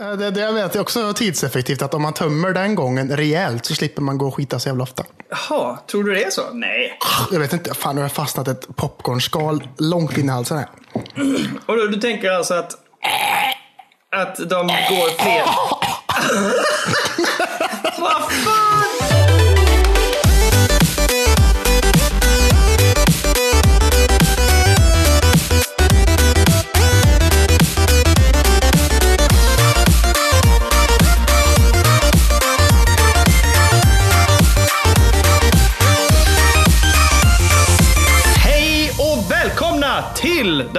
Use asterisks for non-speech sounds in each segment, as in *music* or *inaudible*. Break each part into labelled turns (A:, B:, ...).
A: Eh, Det, det jag vet är också tidseffektivt att om man tömmer den gången rejält så slipper man gå och skita så jävla ofta.
B: Jaha, tror du det är så? Nej.
A: Jag vet inte, fan nu har jag fastnat ett popcornskal långt in i halsen här.
B: Och du, du tänker alltså att, att de går fler... *laughs* Vad fan!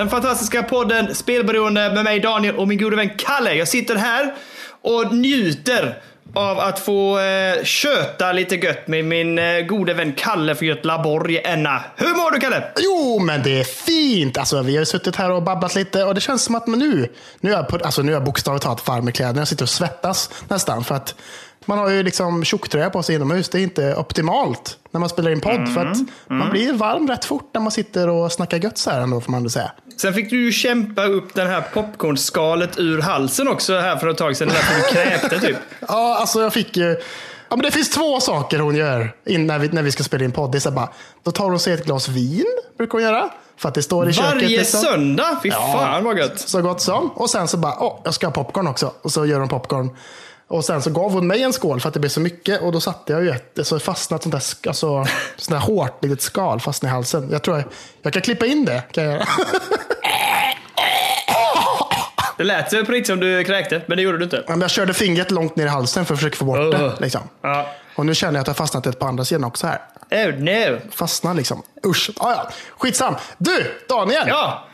B: Den fantastiska podden Spelberoende med mig Daniel och min gode vän Kalle. Jag sitter här och njuter av att få eh, köta lite gött med min eh, gode vän Kalle för Göteborg, Enna. Hur mår du Kalle?
A: Jo, men det är fint. Alltså, vi har ju suttit här och babblat lite och det känns som att nu, nu är jag, på, alltså, nu är jag bokstavligt talat varm i kläderna. Jag sitter och svettas nästan för att man har ju liksom tjocktröja på sig inomhus. Det är inte optimalt när man spelar in podd för att man blir varm rätt fort när man sitter och snackar gött så här ändå får man ändå säga.
B: Sen fick du ju kämpa upp den här popcornskalet ur halsen också här för ett tag sedan. Därför du kräkte typ. *laughs*
A: Ja, alltså jag fick ju... Ja, men det finns två saker hon gör in när, vi, när vi ska spela in podd. Det är så bara, då tar hon sig ett glas vin, brukar hon göra. För att det står i köket.
B: Varje
A: liksom.
B: söndag? Fy
A: Ja.
B: fan vad gött.
A: Så gott som. Och sen så bara, åh, jag ska ha popcorn också. Och så gör hon popcorn. Och sen så gav hon mig en skål för att det blev så mycket. Och då satte jag ju ett, så fastnat sånt där, alltså, sånt där hårt litet skal fast i halsen. Jag tror jag, jag kan klippa in det. Kan jag göra. *laughs*
B: Det lät på riktigt som du kräkte, men det gjorde du inte.
A: Men jag körde fingret långt ner i halsen för att försöka få bort
B: Oh.
A: det. Liksom.
B: Ja.
A: Och nu känner jag att jag fastnat ett på andra sidan också här.
B: Oh no.
A: Fastnar liksom. Usch. Ah, ja. Skitsam. Du, Daniel.
B: Ja.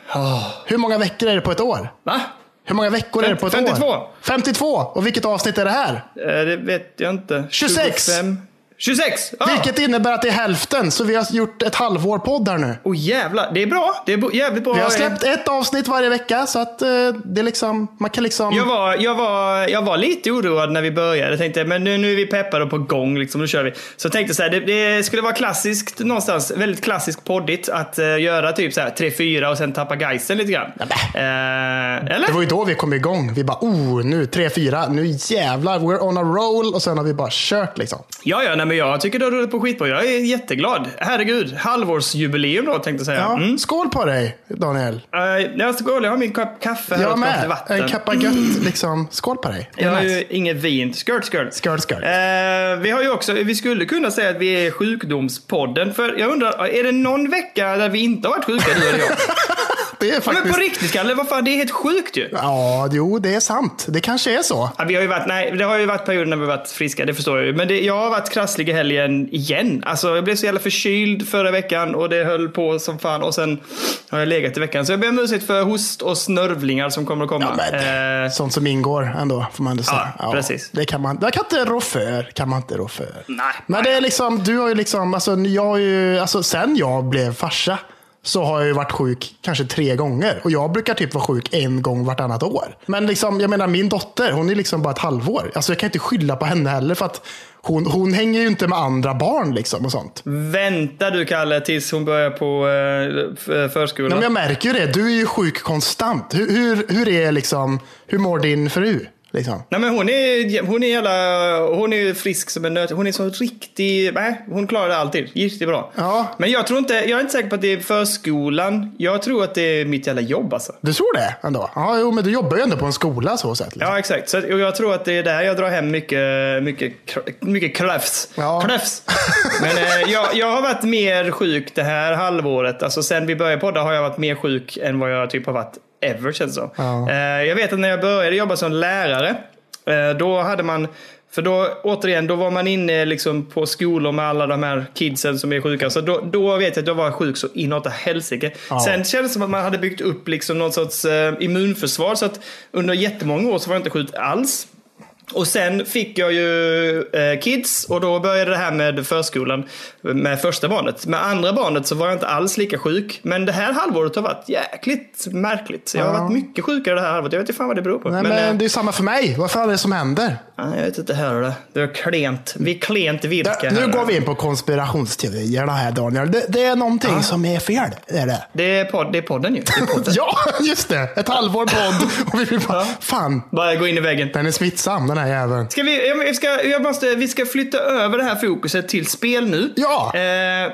A: Hur många veckor är det på ett år?
B: Va?
A: Hur många veckor är det på ett
B: 52.
A: år? 52. Och vilket avsnitt är det här?
B: Eh, Det vet jag inte.
A: 26.
B: 25. 26! Ja.
A: Vilket innebär att det är hälften. Så vi har gjort ett halvår podd här nu.
B: Åh jävlar, det är bra. Det är jävligt bra.
A: Vi har släppt ett avsnitt varje vecka. Så att eh, det är liksom, man kan liksom...
B: Jag var, jag, var, jag var lite oroad när vi började. Jag tänkte, men nu, nu är vi peppade och på gång, liksom, nu kör vi. Så jag tänkte så här, det, det skulle vara klassiskt någonstans, väldigt klassiskt poddigt att eh, göra typ så här 3-4 och sen tappa geisten lite grann. Eh, eller?
A: Det var ju då vi kom igång. Vi bara, oh, nu 3-4, nu jävlar, we're on a roll. Och sen har vi bara kört liksom.
B: Ja, ja, nej, men jag tycker det har rullat på skitbra. Jag är jätteglad. Herregud, halvårsjubileum då tänkte jag säga.
A: Ja,
B: Mm.
A: Skål på dig, Daniel.
B: Uh, jag, skål, jag har min kopp kaffe här
A: Jag
B: och
A: med.
B: vatten.
A: En kappa gött, liksom. Skål på dig.
B: Jag har
A: nice.
B: ju inget vin. Skört, skört.
A: Skål, skål.
B: Eh, vi har ju också, vi skulle kunna säga att vi är sjukdomspodden. För jag undrar, är det någon vecka där vi inte har varit sjuka, du eller jag? *laughs*
A: Det är
B: Men på
A: faktiskt...
B: riktigt, Kalle, vad fan, det är helt sjukt ju.
A: Ja, jo, det är sant. Det kanske är så.
B: Ja, vi har ju varit, nej, det har ju varit perioder när vi har varit friska, det förstår jag ju. Men det, jag har varit krasslig i helgen igen. Alltså, jag blev så jävla förkyld förra veckan och det höll på som fan. Och sen har jag legat i veckan. Så jag ber om ursäkt för host och snörvlingar som kommer att komma.
A: Men,
B: Eh,
A: Sånt som ingår ändå, får man ändå säga.
B: Ja, precis.
A: Det kan man, det kan inte rå för. Kan man inte rå för.
B: Nej.
A: Men det är liksom, du har ju liksom, alltså, jag har ju, alltså sen jag blev farsa så har jag ju varit sjuk kanske tre gånger. Och jag brukar typ vara sjuk en gång vartannat år. Men liksom, jag menar min dotter, hon är liksom bara ett halvår. Alltså jag kan inte skylla på henne heller för att hon, hon hänger ju inte med andra barn liksom och sånt.
B: Vänta du Kalle tills hon börjar på eh, förskolan.
A: Men jag märker ju det, du är ju sjuk konstant. Hur, hur, hur är liksom, hur mår din fru? Liksom?
B: Nej men hon är, hon är jävla, hon är frisk som en nöt. Hon är så riktig, nej hon klarar det alltid. Riktigt bra.
A: Ja.
B: Men jag tror inte, jag är inte säker på att det är förskolan. Jag tror att det är mitt jävla jobb alltså.
A: Du tror det ändå? Ja, jo, men du jobbar ju ändå på en skola så sätt. Liksom.
B: Ja exakt, så jag tror att det är där jag drar hem mycket, mycket, mycket klöfs.
A: Ja.
B: Klöfs. *laughs* Men eh, jag, jag har varit mer sjuk det här halvåret. Alltså sen vi började podda har jag varit mer sjuk än vad jag typ har varit ever känns det som.
A: Ja.
B: Eh, jag vet att när jag började jobba som lärare, eh, då hade man för då, återigen, då var man inne liksom på skolor med alla de här kidsen som är sjuka. Så då, då vet jag att jag var sjuk så inåt helsike.
A: Ja.
B: Sen kändes det som att man hade byggt upp liksom någon sorts eh, immunförsvar. Så att under jättemånga år så var jag inte sjuk alls. Och sen fick jag ju eh, kids och då började det här med förskolan med första barnet. Med andra barnet så var jag inte alls lika sjuk. Men det här halvåret har varit jäkligt märkligt. Så jag har varit mycket sjukare det här halvåret. Jag vet inte fan vad det beror på.
A: Nej,
B: men,
A: men,
B: eh,
A: det är samma för mig. Vad fan är det som händer?
B: Ja, Jag vet inte heller det. Det är klent. Vi är klent
A: Ja, nu går vi in på konspirationsteorierna här Daniel. Det, det är någonting som är fel. Är det.
B: Det är, podd, det är podden ju. Är podden. *laughs*
A: Ja, just det. Ett halvår podd och vi vill bara, fan,
B: Bara gå in i väggen.
A: den är smittsam den här jäveln.
B: Ska vi, jag ska, jag måste, vi ska flytta över det här fokuset till spel nu.
A: Ja.
B: Eh,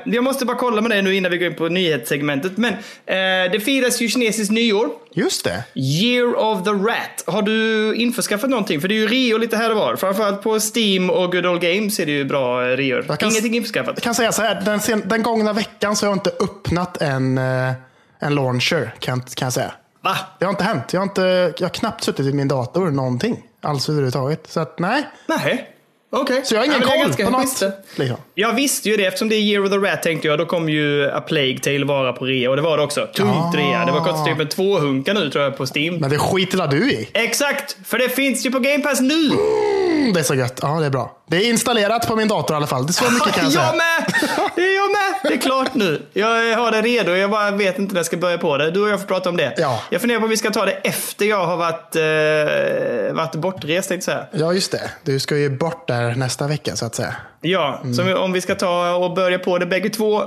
B: jag måste bara kolla med dig nu innan vi går in på nyhetssegmentet. Men eh, det firas ju kinesiskt nyår.
A: Just det.
B: Year of the Rat. Har du införskaffat någonting? För det är ju reor lite här och var. Framförallt på Steam och Good Old Games är det ju bra eh, reor.
A: Jag kan-
B: Ingenting införskaffat.
A: Jag kan säga så här, den, sen, den gångna veckan så har jag inte öppnat en, eh, en launcher, kan, kan jag säga.
B: Va?
A: Det har inte hänt. Jag har, inte, jag har knappt suttit i min dator någonting. Alls överhuvudtaget. Så att nej.
B: Nej. Okej.
A: Så jag har ingen
B: Ja,
A: koll på något.
B: det.
A: Liksom.
B: Jag visste ju det, eftersom det är Year of the Rat tänkte jag, då kommer ju A Plague Tale vara på rea. Och det var det också. Tungt rea. Det var kostat typ en två hunka nu tror jag på Steam.
A: Men det skiter du i.
B: Exakt! För det finns ju på Game Pass nu!
A: Mm, det är så gött. Ja, det är bra. Det är installerat på min dator i alla fall. Det är så mycket kan jag *laughs* säga.
B: jag med! Det är jag med! Det är klart nu. Jag har det redo. Jag bara vet inte när jag ska börja på det. Du och jag får prata om det.
A: Ja.
B: Jag funderar på om vi ska ta det efter jag har varit, eh, varit bortrest tänkte jag.
A: Ja, just det. Du ska ju bort där nästa vecka så att säga.
B: Ja, så
A: Mm.
B: om vi ska ta och börja på det bägge två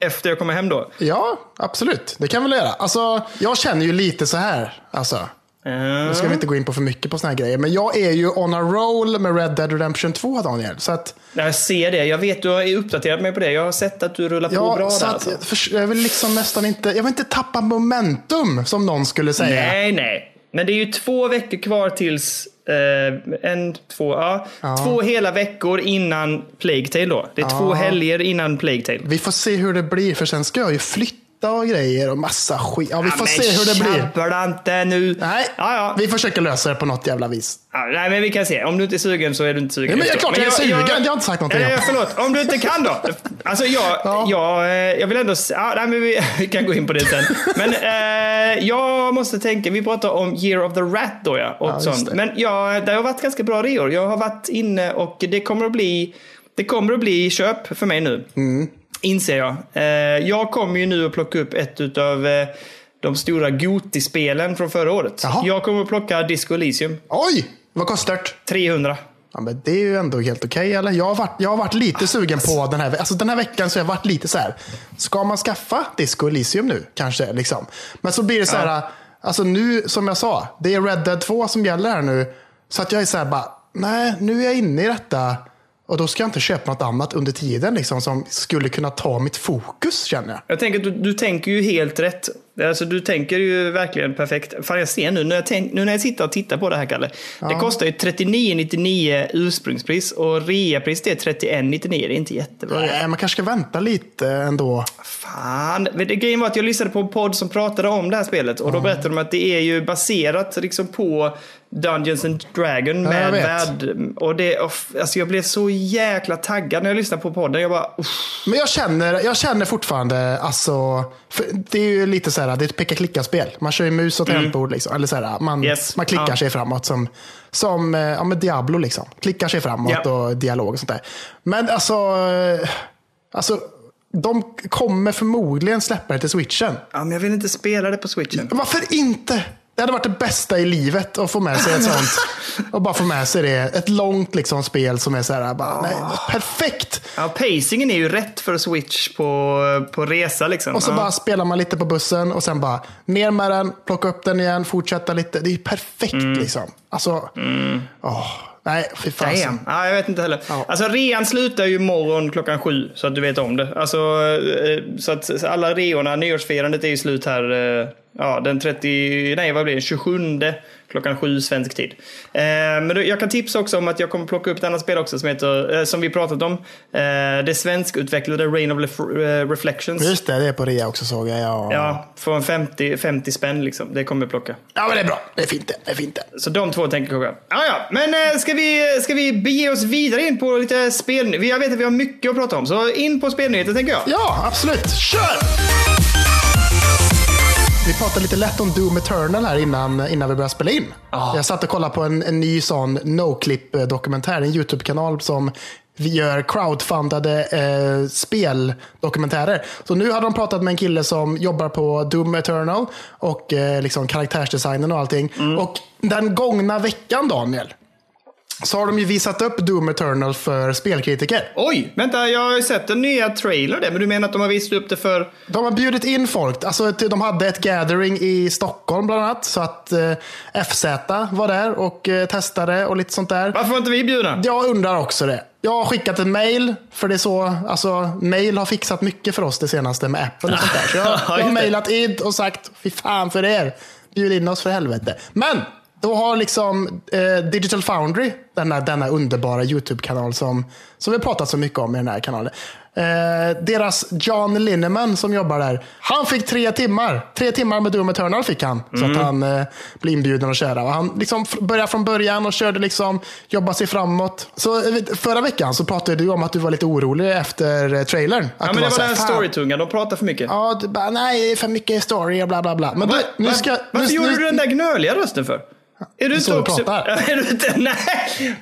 B: efter jag kommer hem då.
A: Ja, absolut. Det kan vi väl göra. Alltså, jag känner ju lite så här. Alltså, nu ska vi inte gå in på för mycket på såna här grejer. Men jag är ju on a roll med Red Dead Redemption 2, Daniel. Så att,
B: Jag ser det. Jag vet, du har uppdaterat mig på det. Jag har sett att du rullar på
A: ja,
B: bra
A: så
B: där.
A: att,
B: Alltså.
A: jag vill liksom nästan inte, jag vill inte tappa momentum, som någon skulle säga.
B: Nej, nej. Men det är ju två veckor kvar tills... Eh, en, två, ja, Två hela veckor innan Plague Tale då. Det är två helger innan Plague Tale.
A: Vi får se hur det blir, för sen ska jag ju flytta och grejer och massa skit. Ja, vi får
B: Ja,
A: se hur det
B: men
A: blir.
B: tjabbla inte nu.
A: Nej,
B: Ja, ja.
A: vi försöker lösa det på något jävla vis.
B: Nej, men vi kan se. Om du inte är sugen så är du inte sugen.
A: Ja, men jag är klart jag är sugen. Jag har inte sagt någonting.
B: Eller, förlåt, om du inte kan då? Alltså jag,
A: Ja.
B: jag, eh, jag vill ändå... Ja, nej, men vi, *laughs* vi kan gå in på det sen. *laughs* Men eh, jag måste tänka, vi pratar om Year of the Rat då ja. Och sånt. Men ja, det har varit ganska bra reor. Jag har varit inne och det kommer att bli, det kommer att bli köp för mig nu.
A: Mm.
B: Inser jag. Eh, jag kommer ju nu att plocka upp ett av eh, de stora Goti-spelen från förra året.
A: Jaha.
B: Jag kommer att plocka Disco Elysium.
A: Oj, vad kostar det?
B: 300.
A: Ja, men det är ju ändå helt okej, eller? Jag har varit, jag har varit lite sugen på den här, alltså den här veckan. så har jag varit lite så här. Ska man skaffa Disco Elysium nu? Kanske. Liksom. Men så blir det så här. Alltså nu, som jag sa, det är Red Dead 2 som gäller här nu. Så att jag är så här bara, nej, nu är jag inne i detta. Och då ska jag inte köpa något annat under tiden liksom, som skulle kunna ta mitt fokus, känner jag.
B: Jag tänker att du, du tänker ju helt rätt. Alltså du tänker ju verkligen perfekt. Fan jag ser nu, när jag, tänk, nu när jag sitter och tittar på det här Kalle. Det kostar ju 39,99 ursprungspris och reapris det är 31,99. Det är inte jättebra.
A: Nej, man kanske ska vänta lite ändå.
B: Fan. Grejen var att jag lyssnade på en podd som pratade om det här spelet och då berättade de att det är ju baserat liksom på Dungeons and Dragon
A: Ja,
B: med
A: vet.
B: värld. Och det, och, alltså jag blev så jäkla taggad när jag lyssnade på podden. Jag bara, uff.
A: Men jag känner, jag känner fortfarande, alltså, det är ju lite så här, det är ett peka-klicka-spel. Man kör ju mus och tangentbord, liksom. eller så här, man,
B: Mm. Yes.
A: man klickar
B: Ja.
A: sig framåt som, som eh, ja, med Diablo. Liksom. Klickar sig framåt
B: Ja.
A: och dialog och sånt där. Men alltså, eh, alltså, de kommer förmodligen släppa det till switchen.
B: ja, men jag vill inte spela det på switchen.
A: Varför inte? Det hade varit det bästa i livet att få med sig ett sånt. *laughs* Och bara få med sig det. Ett långt liksom, spel som är så här, bara, nej, perfekt.
B: Ja, pacingen är ju rätt för Switch på, på resa liksom.
A: Och så
B: ja.
A: bara spelar man lite på bussen och sen bara ner med den, plocka upp den igen, fortsätta lite. Det är ju perfekt liksom. Alltså, åh, nej, fy.
B: Damn. Ja, jag vet inte heller.
A: Ja.
B: Alltså rean slutar ju imorgon klockan sju, så att du vet om det. Alltså, eh, så att alla reorna, nyårsfirandet är ju slut här eh, ja, den 30, nej vad blir det, 27 klockan sju svensk tid. Eh, men då, jag kan tipsa också om att jag kommer plocka upp ett annat spel också som heter, eh, som vi pratat om. Eh, det svenskutvecklade Rain of Lef- eh, Reflections.
A: Just det, det är på rea också såg jag. Ja.
B: Ja, från 50, 50 spänn liksom. Det kommer jag plocka.
A: ja, men det är bra. Det är fint det. det, är fint det.
B: Så de två tänker jag. Ja, ja. Men eh, ska, vi, ska vi bege oss vidare in på lite spel? Jag vet att vi har mycket att prata om, så in på spelnyheter tänker jag.
A: Ja, absolut. Kör! Vi pratade lite lätt om Doom Eternal här innan, innan vi började spela in. Jag satt och kollade på en, en ny sån no-clip-dokumentär, en YouTube-kanal som vi gör crowdfundade eh, speldokumentärer. Så nu hade de pratat med en kille som jobbar på Doom Eternal och eh, liksom karaktärsdesignen och allting. Och den gångna veckan, Daniel, så har de ju visat upp Doom Eternal för spelkritiker.
B: Oj, vänta, jag har ju sett den nya trailern där, men du menar att de har visat upp det för...
A: De har bjudit in folk. Alltså, de hade ett gathering i Stockholm bland annat. Så att eh, FZ var där och eh, testade och lite sånt där.
B: Varför var inte vi bjudna?
A: Jag undrar också det. Jag har skickat ett mail, för det är så, alltså mail har fixat mycket för oss det senaste med Apple och sånt där. Så jag, jag *laughs* har mailat id och sagt, fy fan för er. Bjud in oss för helvete. Men då har liksom eh, Digital Foundry, denna, denna underbara YouTube-kanal som, som vi pratat så mycket om i den här kanalen. Eh, deras John Linneman som jobbar där, han fick tre timmar. Tre timmar med Doom Eternal fick han. Så att han eh, blev inbjuden att köra. Och han liksom började från början och körde liksom, jobba sig framåt. Så eh, förra veckan så pratade du om att du var lite orolig efter eh, trailern. Att
B: Ja, men det var
A: så
B: den
A: här,
B: här
A: "Fan,
B: storytungan, de pratar för mycket.
A: Ja, du bara, nej, för mycket story och bla bla bla. Men
B: Va,
A: du, nu ska...
B: va, varför
A: nu,
B: gjorde
A: nu,
B: du den där gnöliga rösten för? Är du inte också... *laughs* Är du inte... *laughs* Nej!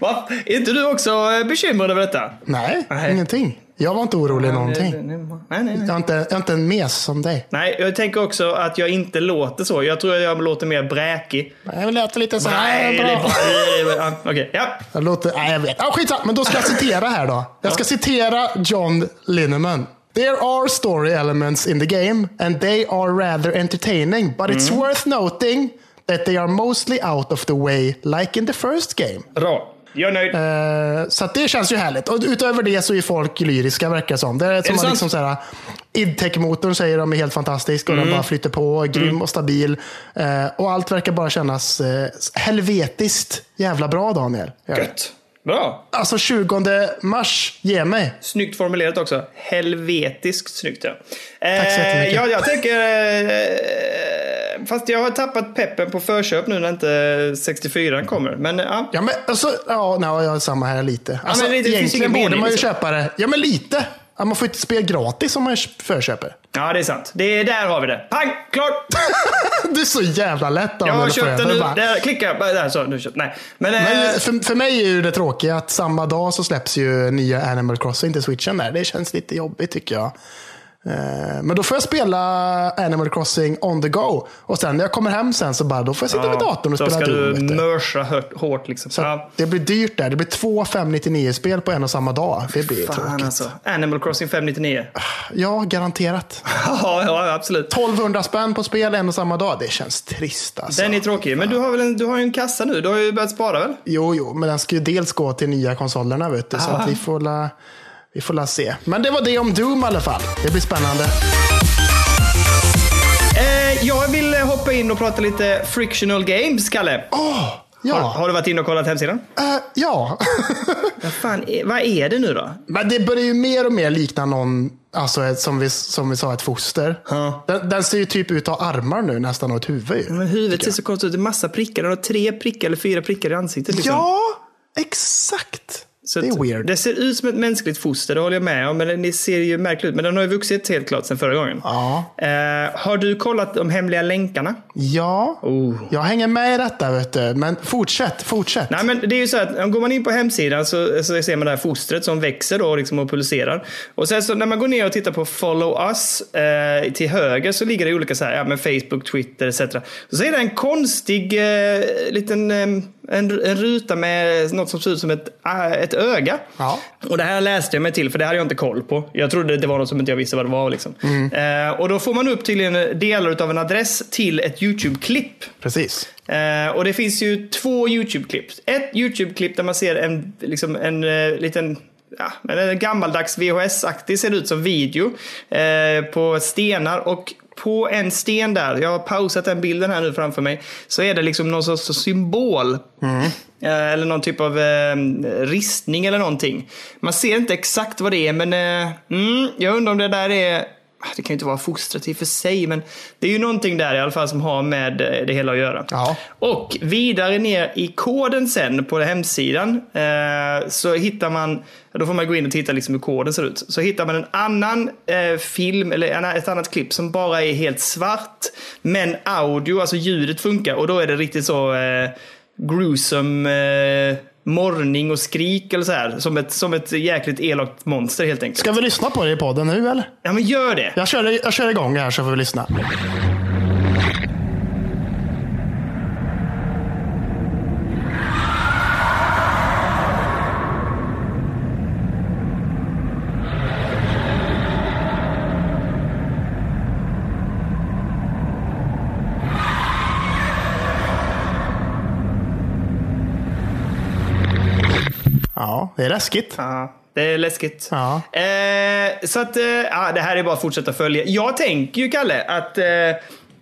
B: Är inte du också bekymrad över detta?
A: Nej,
B: Nej.
A: ingenting. Jag var inte orolig någonting.
B: Nej, nej, nej.
A: Jag är, inte, jag är inte en mes som dig.
B: Nej, jag tänker också att jag inte låter så. Jag tror att jag låter mer bräkig.
A: Jag låter lite så här
B: Nej,
A: bra.
B: Ja, Okej, ja.
A: Jag låter, nej, jag vet. Ah, skitsamma, men då ska jag citera här då. Jag ska citera John Linneman. There are story elements in the game and they are rather entertaining, but it's worth noting that they are mostly out of the way like in the first game.
B: Bra. Jag är nöjd.
A: Eh, så det känns ju härligt. Och utöver det så är folk lyriska verkar det som. Det är som
B: det
A: att
B: sant?
A: liksom så här, Idtech-motorn säger de är helt fantastisk och den bara flyter på, grym och stabil. Eh, och allt verkar bara kännas eh, helvetiskt jävla bra Daniel. Det.
B: Gött. Bra.
A: Alltså 20 mars, ge mig.
B: Snyggt formulerat också. Helvetiskt snyggt ja.
A: Tack så jättemycket.
B: ja, jag tänker... Fast jag har tappat peppen på förköp nu när inte 64 kommer. Men ja.
A: Ja, men alltså, ja, nej, jag har samma här lite. Alltså,
B: men det-
A: egentligen borde
B: mening,
A: man ju
B: liksom.
A: köpa det. Ja, men lite. Ja, man får inte spela gratis om man förköper.
B: ja, det är sant. Det är, där har vi det. Pang! Klart! *laughs*
A: Det är så jävla lätt
B: Jag
A: Daniel.
B: har köpt den nu.
A: Bara-
B: Där, klicka. Där, så. Nu köpt. Nej. Men, eh,
A: Men för, för mig är ju det tråkiga att samma dag så släpps ju nya Animal Crossing till switchen där. Det känns lite jobbigt tycker jag. Eh, Men då får jag spela Animal Crossing on the go. Och sen när jag kommer hem sen så bara, då får jag sitta vid datorn och spela
B: ska
A: Doom.
B: du
A: vet du.
B: mörsa hårt liksom.
A: Så
B: ja.
A: Det blir dyrt där. Det blir två 599-spel på en och samma dag. Det blir
B: Fan
A: tråkigt.
B: alltså. Animal Crossing 599.
A: Ja, garanterat. *laughs*
B: ja, ja, absolut.
A: 1200 spänn på spel en och samma dag. Det känns trist alltså.
B: Den är tråkig. Men du har väl en, du har en kassa nu? Du har ju börjat spara väl?
A: Jo, jo, men den ska ju dels gå till nya konsolerna vet du. Så att vi får la, vi får la se. Men det var det om Doom i alla fall. Det blir spännande.
B: Eh, jag vill hoppa in och prata lite frictional games, Kalle.
A: Åh, ja.
B: Har, har du varit inne och kollat hemsidan?
A: Eh, ja. *laughs*
B: Vad fan, vad är det nu då?
A: men det börjar ju mer och mer likna någon, alltså ett, som, vi, som vi sa, ett foster.
B: Ja.
A: Den, den ser ju typ ut att ha armar nu nästan och ett huvud.
B: Men huvudet ser så konstigt ut. Det är massa prickar. Den har tre prickar eller fyra prickar i ansiktet. Liksom.
A: Ja, exakt.
B: Så
A: det är weird.
B: Det ser ut som ett mänskligt foster, det håller jag med om. Men det ser ju märkligt ut. Men den har ju vuxit helt klart sen förra gången.
A: Ja.
B: Eh, har du kollat de hemliga länkarna?
A: Ja,
B: Oh.
A: jag hänger med i detta vet du. Men fortsätt, fortsätt.
B: Nej, men det är ju så att går man in på hemsidan så, så ser man det här fostret som växer då, liksom och pulserar. Och sen så när man går ner och tittar på follow us eh, till höger så ligger det olika så här, ja, men Facebook, Twitter etc. Så är det en konstig eh, liten eh, en, en ruta med något som ser ut som ett, äh, ett öga.
A: Ja.
B: Och det här läste jag mig till för det hade jag inte koll på. Jag trodde det var något som inte jag visste vad det var. Liksom. Eh, och då får man upp tydligen delar av en adress till ett YouTube-klipp.
A: Precis.
B: Eh, och det finns ju två YouTube-klipp. Ett YouTube-klipp där man ser en, liksom en eh, liten Ja, men en gammaldags VHS-aktig ser det ut som video eh, på stenar och på en sten där, jag har pausat den bilden här nu framför mig, så är det liksom någon sorts symbol. Eh, eller någon typ av eh, ristning eller någonting. Man ser inte exakt vad det är, men eh, mm, jag undrar om det där är det kan ju inte vara fostrat i och för sig, men det är ju någonting där i alla fall som har med eh, det hela att göra.
A: Ja.
B: Och vidare ner i koden sen på hemsidan eh, så hittar man, då får man gå in och titta liksom hur koden ser ut. Så hittar man en annan eh, film eller ett annat klipp som bara är helt svart. Men audio, alltså ljudet funkar och då är det riktigt så eh, gruesome morrning och skrik eller så här. Som ett, som ett jäkligt elakt monster helt enkelt.
A: Ska vi lyssna på det i podden nu eller?
B: Ja men gör det!
A: Jag kör, jag kör igång här så får vi lyssna. Ja, det är läskigt.
B: Ja, det är läskigt.
A: Ja.
B: Eh, så att, eh, ja, det här är bara att fortsätta följa. Jag tänker ju, Kalle, att eh,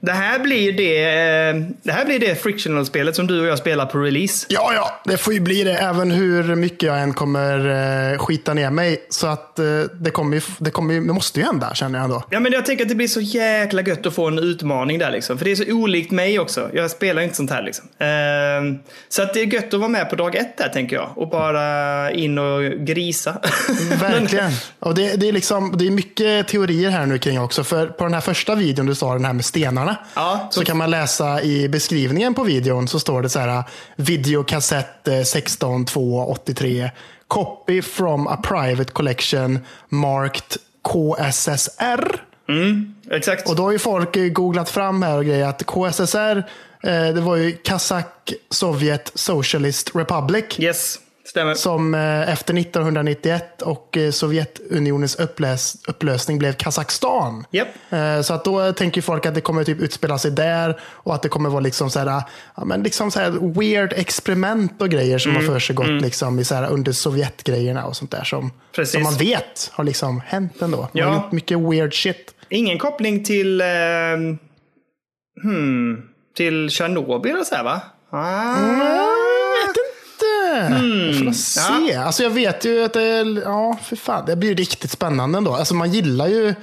B: det här blir det, eh, det här blir det frictional-spelet som du och jag spelar på release.
A: Ja, ja, det får ju bli det. Även hur mycket jag än kommer eh, skita ner mig. Så att eh, det, kommer det, kommer det måste ju hända, känner jag ändå.
B: Ja, men jag tänker att det blir så jäkla gött att få en utmaning där liksom. För det är så olikt mig också. Jag spelar inte sånt här liksom. Ehm, så att det är gött att vara med på dag ett där, tänker jag. Och bara in och grisa. *laughs*
A: Verkligen. Och det, det, är liksom, det är mycket teorier här nu kring också. För på den här första videon du sa, den här med stenarna.
B: Ja,
A: så kan man läsa i beskrivningen på videon så står det så här. Videokassett eh, 16283. Copy from a private collection marked KSSR.
B: Exakt.
A: Och då har ju folk eh, googlat fram här och grejer att KSSR, eh, det var ju Kazak Sovjet Socialist Republic.
B: Yes, stämmer.
A: Som eh, efter 1991 och eh, Sovjetunionens upplös upplösning blev Kazakstan.
B: Japp.
A: Eh, Så att då tänker folk att det kommer typ utspela sig där och att det kommer vara liksom så här, ja, men liksom så här weird experiment och grejer som
B: Mm,
A: har försiggått liksom i så här under Sovjetgrejerna och sånt där som,
B: Precis.
A: som man vet har liksom hänt ändå. Man har
B: Ja.
A: gjort mycket weird shit.
B: Ingen koppling till... Eh, hmm, till Tjernobyl och så här va? Ah.
A: Vet
B: Hmm.
A: Jag får se. Alltså jag vet ju att det, ja, för fan, det blir riktigt spännande ändå. Alltså man gillar ju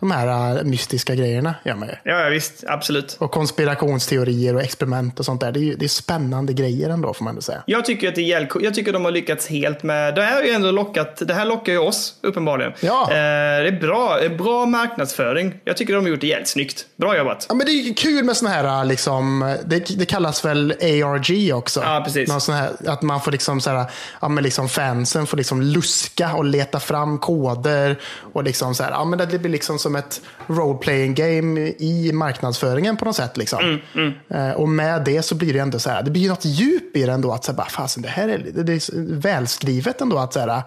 A: de här äh, mystiska grejerna. Gör man ju.
B: Ja, ja, visst. Absolut.
A: Och konspirationsteorier och experiment och sånt där. Det är, ju, det är spännande grejer ändå får man ändå säga.
B: Jag tycker att det är. Jag tycker de har lyckats helt med... Det här har ju ändå lockat... Det här lockar ju oss, uppenbarligen.
A: Ja.
B: Eh, det är bra, bra marknadsföring. Jag tycker de har gjort det jävligt snyggt. Bra jobbat.
A: Ja, men det är kul med såna här, liksom, det, det kallas väl ARG också.
B: Ja, precis.
A: Någon sån här, att man får liksom, så här, ja, men liksom fansen får liksom luska och leta fram koder. Och liksom så här, ja, men det blir liksom som ett role-playing game i marknadsföringen på något sätt. Liksom.
B: Mm,
A: Eh, och med det så blir det ändå så här, det blir något djup i det ändå. Att så här, bara, fasen, det här är, det, är välskrivet ändå. Att, så här,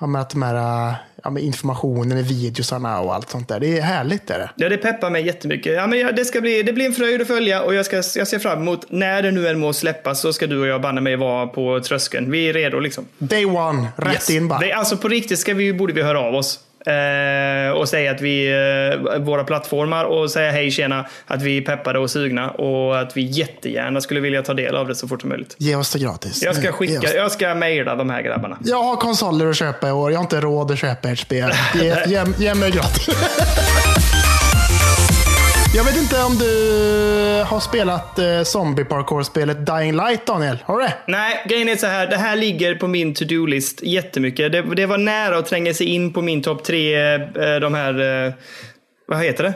A: ja, men att de här ja, men informationen i videosarna och allt sånt där. Det är härligt. Är det.
B: Ja, det peppar mig jättemycket. Ja, men ja, det, ska bli, det blir en fröjd att följa och jag, ska, jag ser fram emot när det nu än må släppas så ska du och jag banne mig vara på tröskeln. Vi är redo liksom.
A: Day one, rätt
B: Yes.
A: in bara.
B: Det, alltså på riktigt ska vi, borde vi höra av oss. Eh, och säga att vi, eh, våra plattformar och säga hej tjena, att vi är peppade och sugna och att vi jättegärna skulle vilja ta del av det så fort som möjligt.
A: Ge oss det gratis.
B: Jag ska
A: oss
B: skicka, jag ska mejla de här grabbarna.
A: Jag har konsoler att köpa i år. Jag har inte råd att köpa ert spel. Ge, ge, ge mig gratis. *laughs* Jag vet inte om du har spelat eh, zombie parkour-spelet Dying Light, Daniel? Har du det?
B: Nej, grejen är så här. Det här ligger på min to-do-list jättemycket. Det, det var nära att tränga sig in på min topp tre, eh, de här, eh, vad heter det?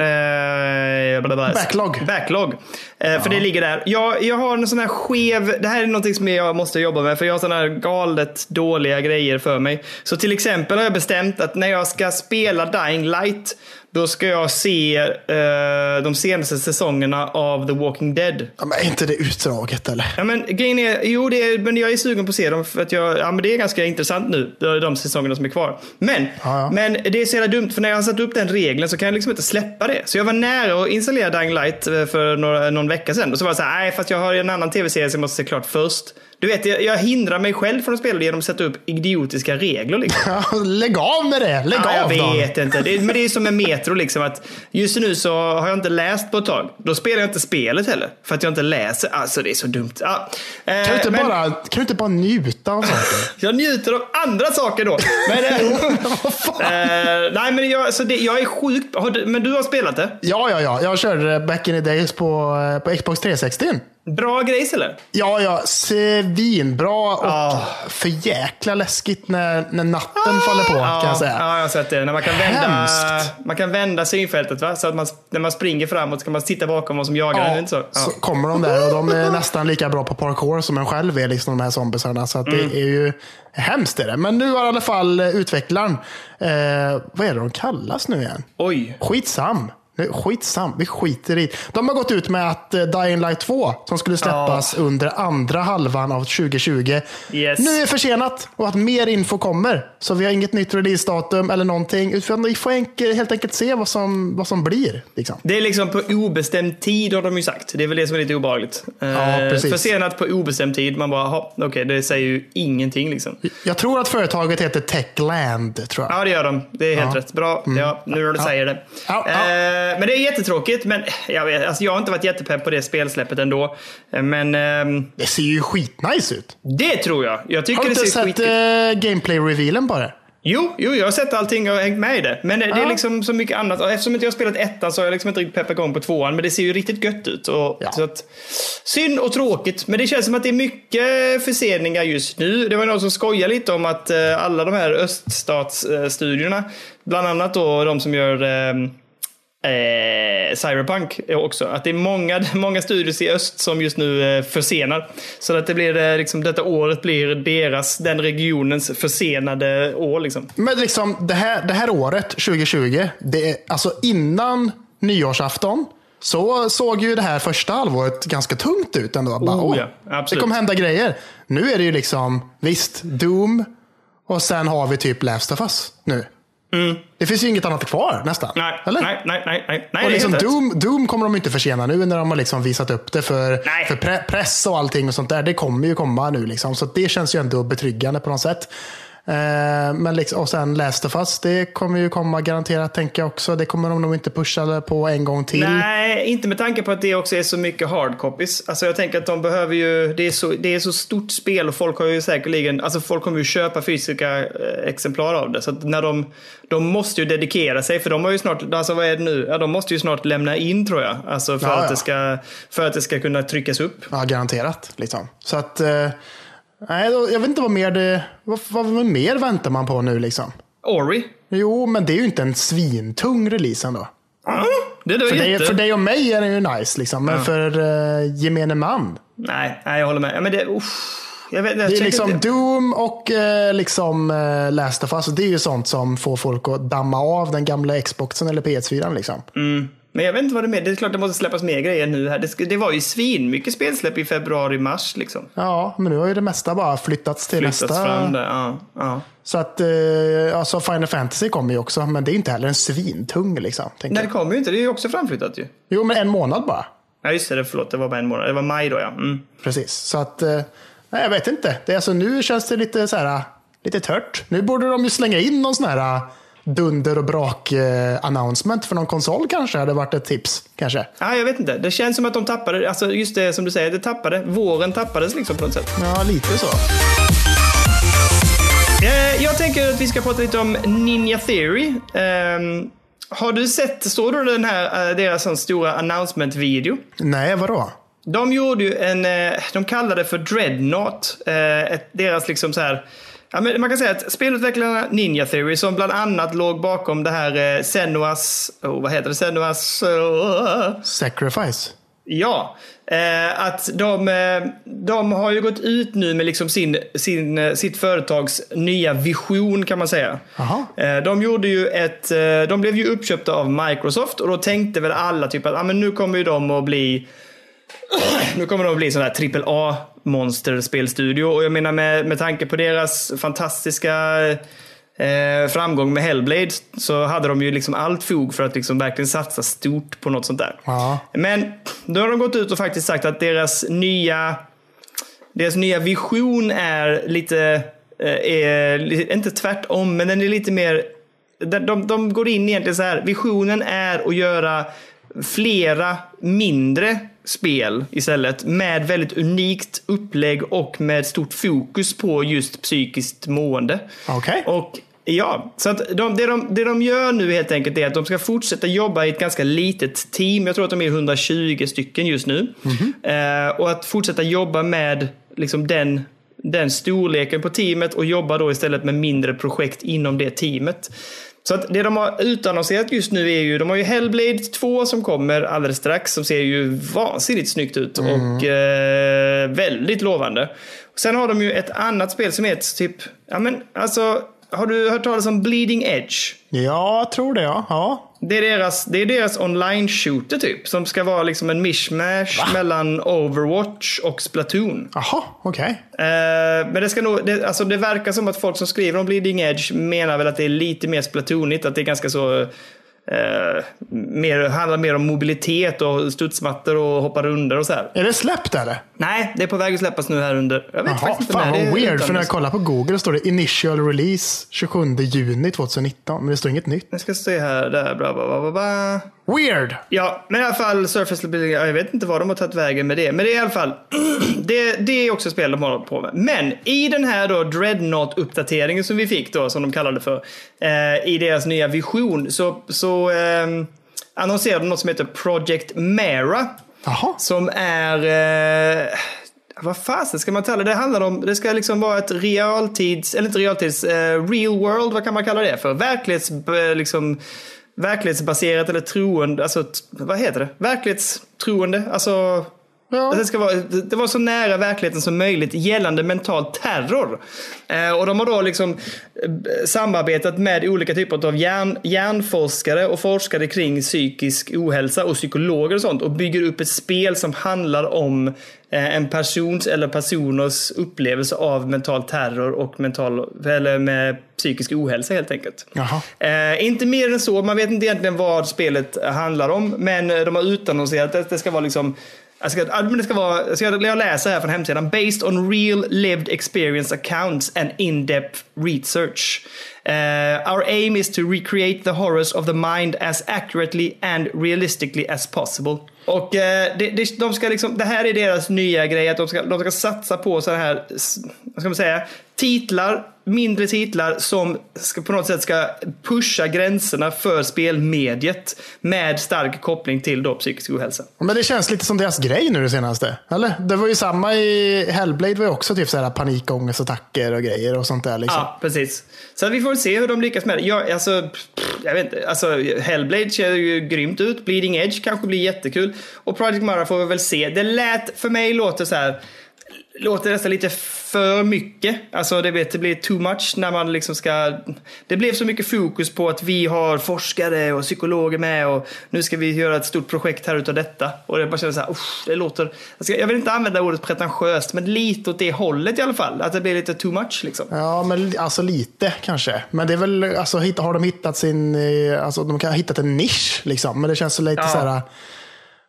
B: Eh.
A: Backlog.
B: Backlog. Eh, För det ligger där. Jag, jag har en sån här skev, det här är någonting som jag måste jobba med för jag har såna här galet dåliga grejer för mig. Så till exempel har jag bestämt att när jag ska spela Dying Light då ska jag se eh, de senaste säsongerna av The Walking Dead.
A: Ja, men är inte det utdraget eller?
B: Ja, men grejen är, jo, det är, men jag är sugen på att se dem för att jag, ja, men det är ganska intressant nu, de säsongerna som är kvar. Men,
A: Ja, ja.
B: men det är så jävla dumt för när jag har satt upp den regeln så kan jag liksom inte släppa det. Så jag var nära att installera Dying Light eh, för några, någon vecka sedan och så var jag så här, nej fast jag har en annan tv-serie som jag måste se klart först. Du vet, jag, jag hindrar mig själv från att spela det genom att sätta upp idiotiska regler. Liksom. *laughs*
A: Lägg av med det! Lägg
B: Ja,
A: av
B: jag vet inte. Det är, men det är som med Metro, liksom att just nu så har jag inte läst på ett tag. Då spelar jag inte spelet heller. För att jag inte läser. Alltså det är så dumt. Ja. Eh,
A: Kan du, inte
B: men
A: bara, kan du inte bara njuta av saker? *laughs*
B: Jag njuter av andra saker då. Men, eh, *laughs* eh, nej, men jag, alltså det, jag är sjukt... Du, men du har spelat det?
A: Ja, ja, ja. Jag körde back in the days på, eh, på Xbox 360.
B: Bra grejs eller?
A: Ja, ja. Svinbra och
B: Ah.
A: för jäkla läskigt när, när natten faller på kan jag säga.
B: Ja, jag har sett det. När man kan vända,
A: Hemskt.
B: man kan vända synfältet va? Så att man, när man springer framåt så kan man titta bakom vad som jagar en. Inte så? Ja.
A: så kommer de där och de är nästan lika bra på parkour som en själv är, liksom de här zombisarna. Så att
B: Mm.
A: det är ju hemskt. Är det. Men nu har i alla fall eh, utvecklaren, eh, vad är det de kallas nu igen?
B: Oj.
A: Skitsam. Skitsam, vi skiter i De har gått ut med att eh, Dying Light 2, som skulle släppas under andra halvan av 2020,
B: Yes.
A: nu är försenat och att mer info kommer. Så vi har inget nytt releasedatum eller någonting. Utan vi får helt enkelt se vad som, vad som blir. Liksom.
B: Det är liksom på obestämd tid har de ju sagt. Det är väl det som är lite obehagligt.
A: Ja,
B: Eh,
A: precis.
B: Försenat på obestämd tid. Man bara, "Jaha, okej, det säger ju ingenting liksom.
A: Jag tror att företaget heter Techland. Tror jag.
B: Ja, det gör de. Det är helt
A: Ja. Mm.
B: rätt. Bra. Ja, nu när du säger det.
A: Ja, ja.
B: Eh, men det är jättetråkigt. Men jag, vet, alltså, jag har inte varit jättepepp på det spelsläppet ändå. Eh, Men ehm,
A: Det ser ju skitnice ut.
B: det tror jag. Jag tycker
A: Har du
B: det
A: inte
B: ser
A: sett uh, gameplay-revealen på det?
B: Jo, jo, jag har sett allting och hängt med i det. Men det, det är
A: Ja.
B: liksom så mycket annat. Eftersom inte jag har spelat ettan så har jag liksom inte riktigt peppat igång på tvåan. Men det ser ju riktigt gött ut. Och,
A: Ja.
B: så att, synd och tråkigt. Men det känns som att det är mycket förseningar just nu. Det var någon som skojade lite om att eh, alla de här öststatsstudierna, bland annat då de som gör eh, Cyberpunk också. Att det är många, *laughs* många studios i öst som just nu eh, försenar. Så att det blir eh, liksom, detta året blir deras, den regionens försenade år liksom.
A: Men liksom det här, det här året, 2020, det är, alltså innan nyårsafton, så såg ju det här första halvåret ganska tungt ut ändå. Bara,
B: Oh, ja.
A: det kommer hända grejer. Nu är det ju liksom, visst, Doom och sen har vi typ Last of Us nu. Det finns ju inget annat kvar nästan.
B: Mm. Nej,
A: Eller?
B: nej, nej, nej, nej. nej
A: Och liksom. Doom, Doom kommer de inte försena nu när de har liksom visat upp det för, för pre press och allting och sånt där. Det kommer ju komma nu. Liksom. Så det känns ju ändå betryggande på något sätt. Eh, men liksom, och sen Last of Us, det kommer ju komma garanterat tänker jag också. Det kommer de nog inte pusha på en gång till.
B: Nej, inte med tanke på att det också är så mycket hardcopies. Alltså jag tänker att de behöver ju, det är så, det är så stort spel och folk har ju säkerligen, alltså folk kommer ju köpa fysiska eh, exemplar av det. Så att när de, de måste ju dedikera sig för de har ju snart, alltså vad är det nu? Ja, de måste ju snart lämna in tror jag. Alltså för,
A: Ja,
B: att,
A: ja.
B: det ska, för att det ska kunna tryckas upp.
A: Ja, garanterat. Liksom. Så att, eh, nej, jag vet inte vad mer det, vad, vad mer väntar man på nu liksom?
B: Ori.
A: Jo, men det är ju inte en svintung release ändå.
B: Det är då
A: För dig, för dig och mig är den ju nice, liksom. men för uh, gemene man.
B: Nej, nej, jag håller med. Men det, uff, jag vet, jag
A: Det är liksom
B: det-
A: Doom och eh, liksom eh, Last of Us. Det är ju sånt som får folk att damma av den gamla Xboxen eller PS4. Liksom.
B: Mm. Men jag vet inte vad det är med. Det är klart det måste släppas mer grejer nu här. Det, det var ju svin mycket spelsläpp i februari, mars liksom.
A: Ja, men nu har ju det mesta bara flyttats till
B: Flyttats
A: nästa.
B: fram där. Ja, ja.
A: Så att, eh, alltså Final Fantasy kommer ju också, men det är inte heller en svintung. Liksom,
B: Nej, det kommer ju inte. Det är ju också framflyttat ju.
A: Jo, men en månad bara.
B: Ja, just det. Förlåt, det var bara en månad. Det var maj då, ja. Mm.
A: Precis. Så att, eh, nej, jag vet inte. Det är alltså, nu känns det lite så här, lite tört. Nu borde de ju slänga in någon sån här dunder och brak eh, för någon konsol kanske. hade varit ett tips. Kanske.
B: Ja, jag vet inte. Det känns som att de tappade, alltså just det som du säger, det tappade. Våren tappades liksom på något sätt.
A: Ja, lite så.
B: Eh, jag tänker att vi ska prata lite om Ninja Theory. Ehm, har du sett, såg du den här, eh, deras stora announcement-video?
A: Nej, vadå?
B: De gjorde ju en, de kallade det för Dreadnought. Ett, deras liksom så här, ja, men man kan säga att spelutvecklarna Ninja Theory som bland annat låg bakom det här eh, Senuas, oh, vad heter det, Senuas, oh,
A: Sacrifice.
B: Ja, eh, att de, eh, de har ju gått ut nu med liksom sin, sin, eh, sitt företags nya vision kan man säga. Eh, de gjorde ju ett, de blev ju uppköpta av Microsoft och då tänkte väl alla typ att ah, men nu kommer ju de att bli *clears throat* nu kommer de att bli sån här trippel A monsterspelstudio och jag menar med, med tanke på deras fantastiska eh, framgång med Hellblade så hade de ju liksom allt fog för att liksom verkligen satsa stort på något sånt där.
A: Ja.
B: Men då har de gått ut och faktiskt sagt att deras nya, deras nya vision är lite, eh, är, inte tvärtom, men den är lite mer, de, de, de går in egentligen så här, visionen är att göra flera mindre spel istället med väldigt unikt upplägg och med stort fokus på just psykiskt mående.
A: Okej.
B: Och Ja, så att de, det, de, det de gör nu helt enkelt är att de ska fortsätta jobba i ett ganska litet team. Jag tror att de är 120 stycken just nu. Eh, och att fortsätta jobba med liksom den, den storleken på teamet och jobba då istället med mindre projekt inom det teamet. Så att det de har utannonserat just nu är ju, de har ju Hellblade 2 som kommer alldeles strax som ser ju vansinnigt snyggt ut och eh, väldigt lovande. Sen har de ju ett annat spel som heter typ, ja men alltså har du hört talas om Bleeding Edge?
A: Ja, jag tror det ja. ja.
B: Det är deras, det är deras online-shooter typ. Som ska vara liksom en mishmash mellan Overwatch och Splatoon.
A: Jaha, okej.
B: Eh, men det ska nog, det, alltså det verkar som att folk som skriver om Bleeding Edge menar väl att det är lite mer Splatoonigt. Att det är ganska så eh, mer, handlar mer om mobilitet och studsmattor och hoppa rundor och så här.
A: Är det släppt eller?
B: Nej, det är på väg att släppas nu här under. Jag vet
A: Jaha,
B: faktiskt inte
A: fan
B: när
A: vad weird. För när jag kollar på Google står det initial release 27 juni 2019. Men det står inget nytt.
B: Jag ska se här, där, bla bla bla bla.
A: Weird!
B: Ja, men i alla fall Surface Building, jag vet inte vad de har tagit vägen med det. Men det är i alla fall, *clears throat* det, det är också spel de håller på med. Men i den här då Dreadnought-uppdateringen som vi fick då, som de kallade det för, eh, i deras nya vision, så, så eh, annonserade de något som heter Project Mera.
A: Jaha.
B: Som är... Eh, vad fasen ska man kalla det? Det handlar om... Det ska liksom vara ett realtids... Eller inte realtids... Eh, real world, vad kan man kalla det för? Verklighets... eh, Liksom, verklighetsbaserat eller troende. Alltså, vad heter det? Verklighetstroende. Alltså...
A: Ja.
B: Det, ska vara, det var så nära verkligheten som möjligt gällande mental terror. Eh, och de har då liksom eh, samarbetat med olika typer av hjärn, hjärnforskare och forskare kring psykisk ohälsa och psykologer och sånt och bygger upp ett spel som handlar om eh, en persons eller personers upplevelse av mental terror och mental, eller med psykisk ohälsa helt enkelt. Eh, inte mer än så, man vet inte egentligen vad spelet handlar om, men eh, de har utannonserat att det ska vara liksom jag, ska, det ska vara, jag, ska, jag läser här från hemsidan. Based on real lived experience accounts and in-depth research. Uh, our aim is to recreate the horrors of the mind as accurately and realistically as possible. Och uh, det, det, de ska liksom, det här är deras nya grej, att de ska, de ska satsa på så här, vad ska man säga, titlar, mindre titlar som ska, på något sätt ska pusha gränserna för spelmediet med stark koppling till då psykisk ohälsa.
A: Men det känns lite som deras grej nu det senaste. Eller? Det var ju samma i Hellblade var ju också typ så här panikångestattacker och grejer och sånt där. Liksom.
B: Ja, precis. Så vi får se hur de lyckas med det. Jag, alltså, pff, jag vet inte, alltså, Hellblade ser ju grymt ut. Bleeding Edge kanske blir jättekul. Och Project Mara får vi väl se. Det lät, för mig låter så här, låter nästan lite för mycket. Alltså det, vet, det blir too much när man liksom ska... Det blev så mycket fokus på att vi har forskare och psykologer med och nu ska vi göra ett stort projekt här utav detta. Och det bara känns så här, usch, det låter... Jag, vill inte använda ordet pretentiöst, men lite åt det hållet i alla fall. Att det blir lite too much liksom.
A: Ja, men alltså lite kanske. Men det är väl, alltså har de hittat sin, eh, alltså de kan ha hittat en nisch liksom. Men det känns så lite
B: Ja.
A: så här,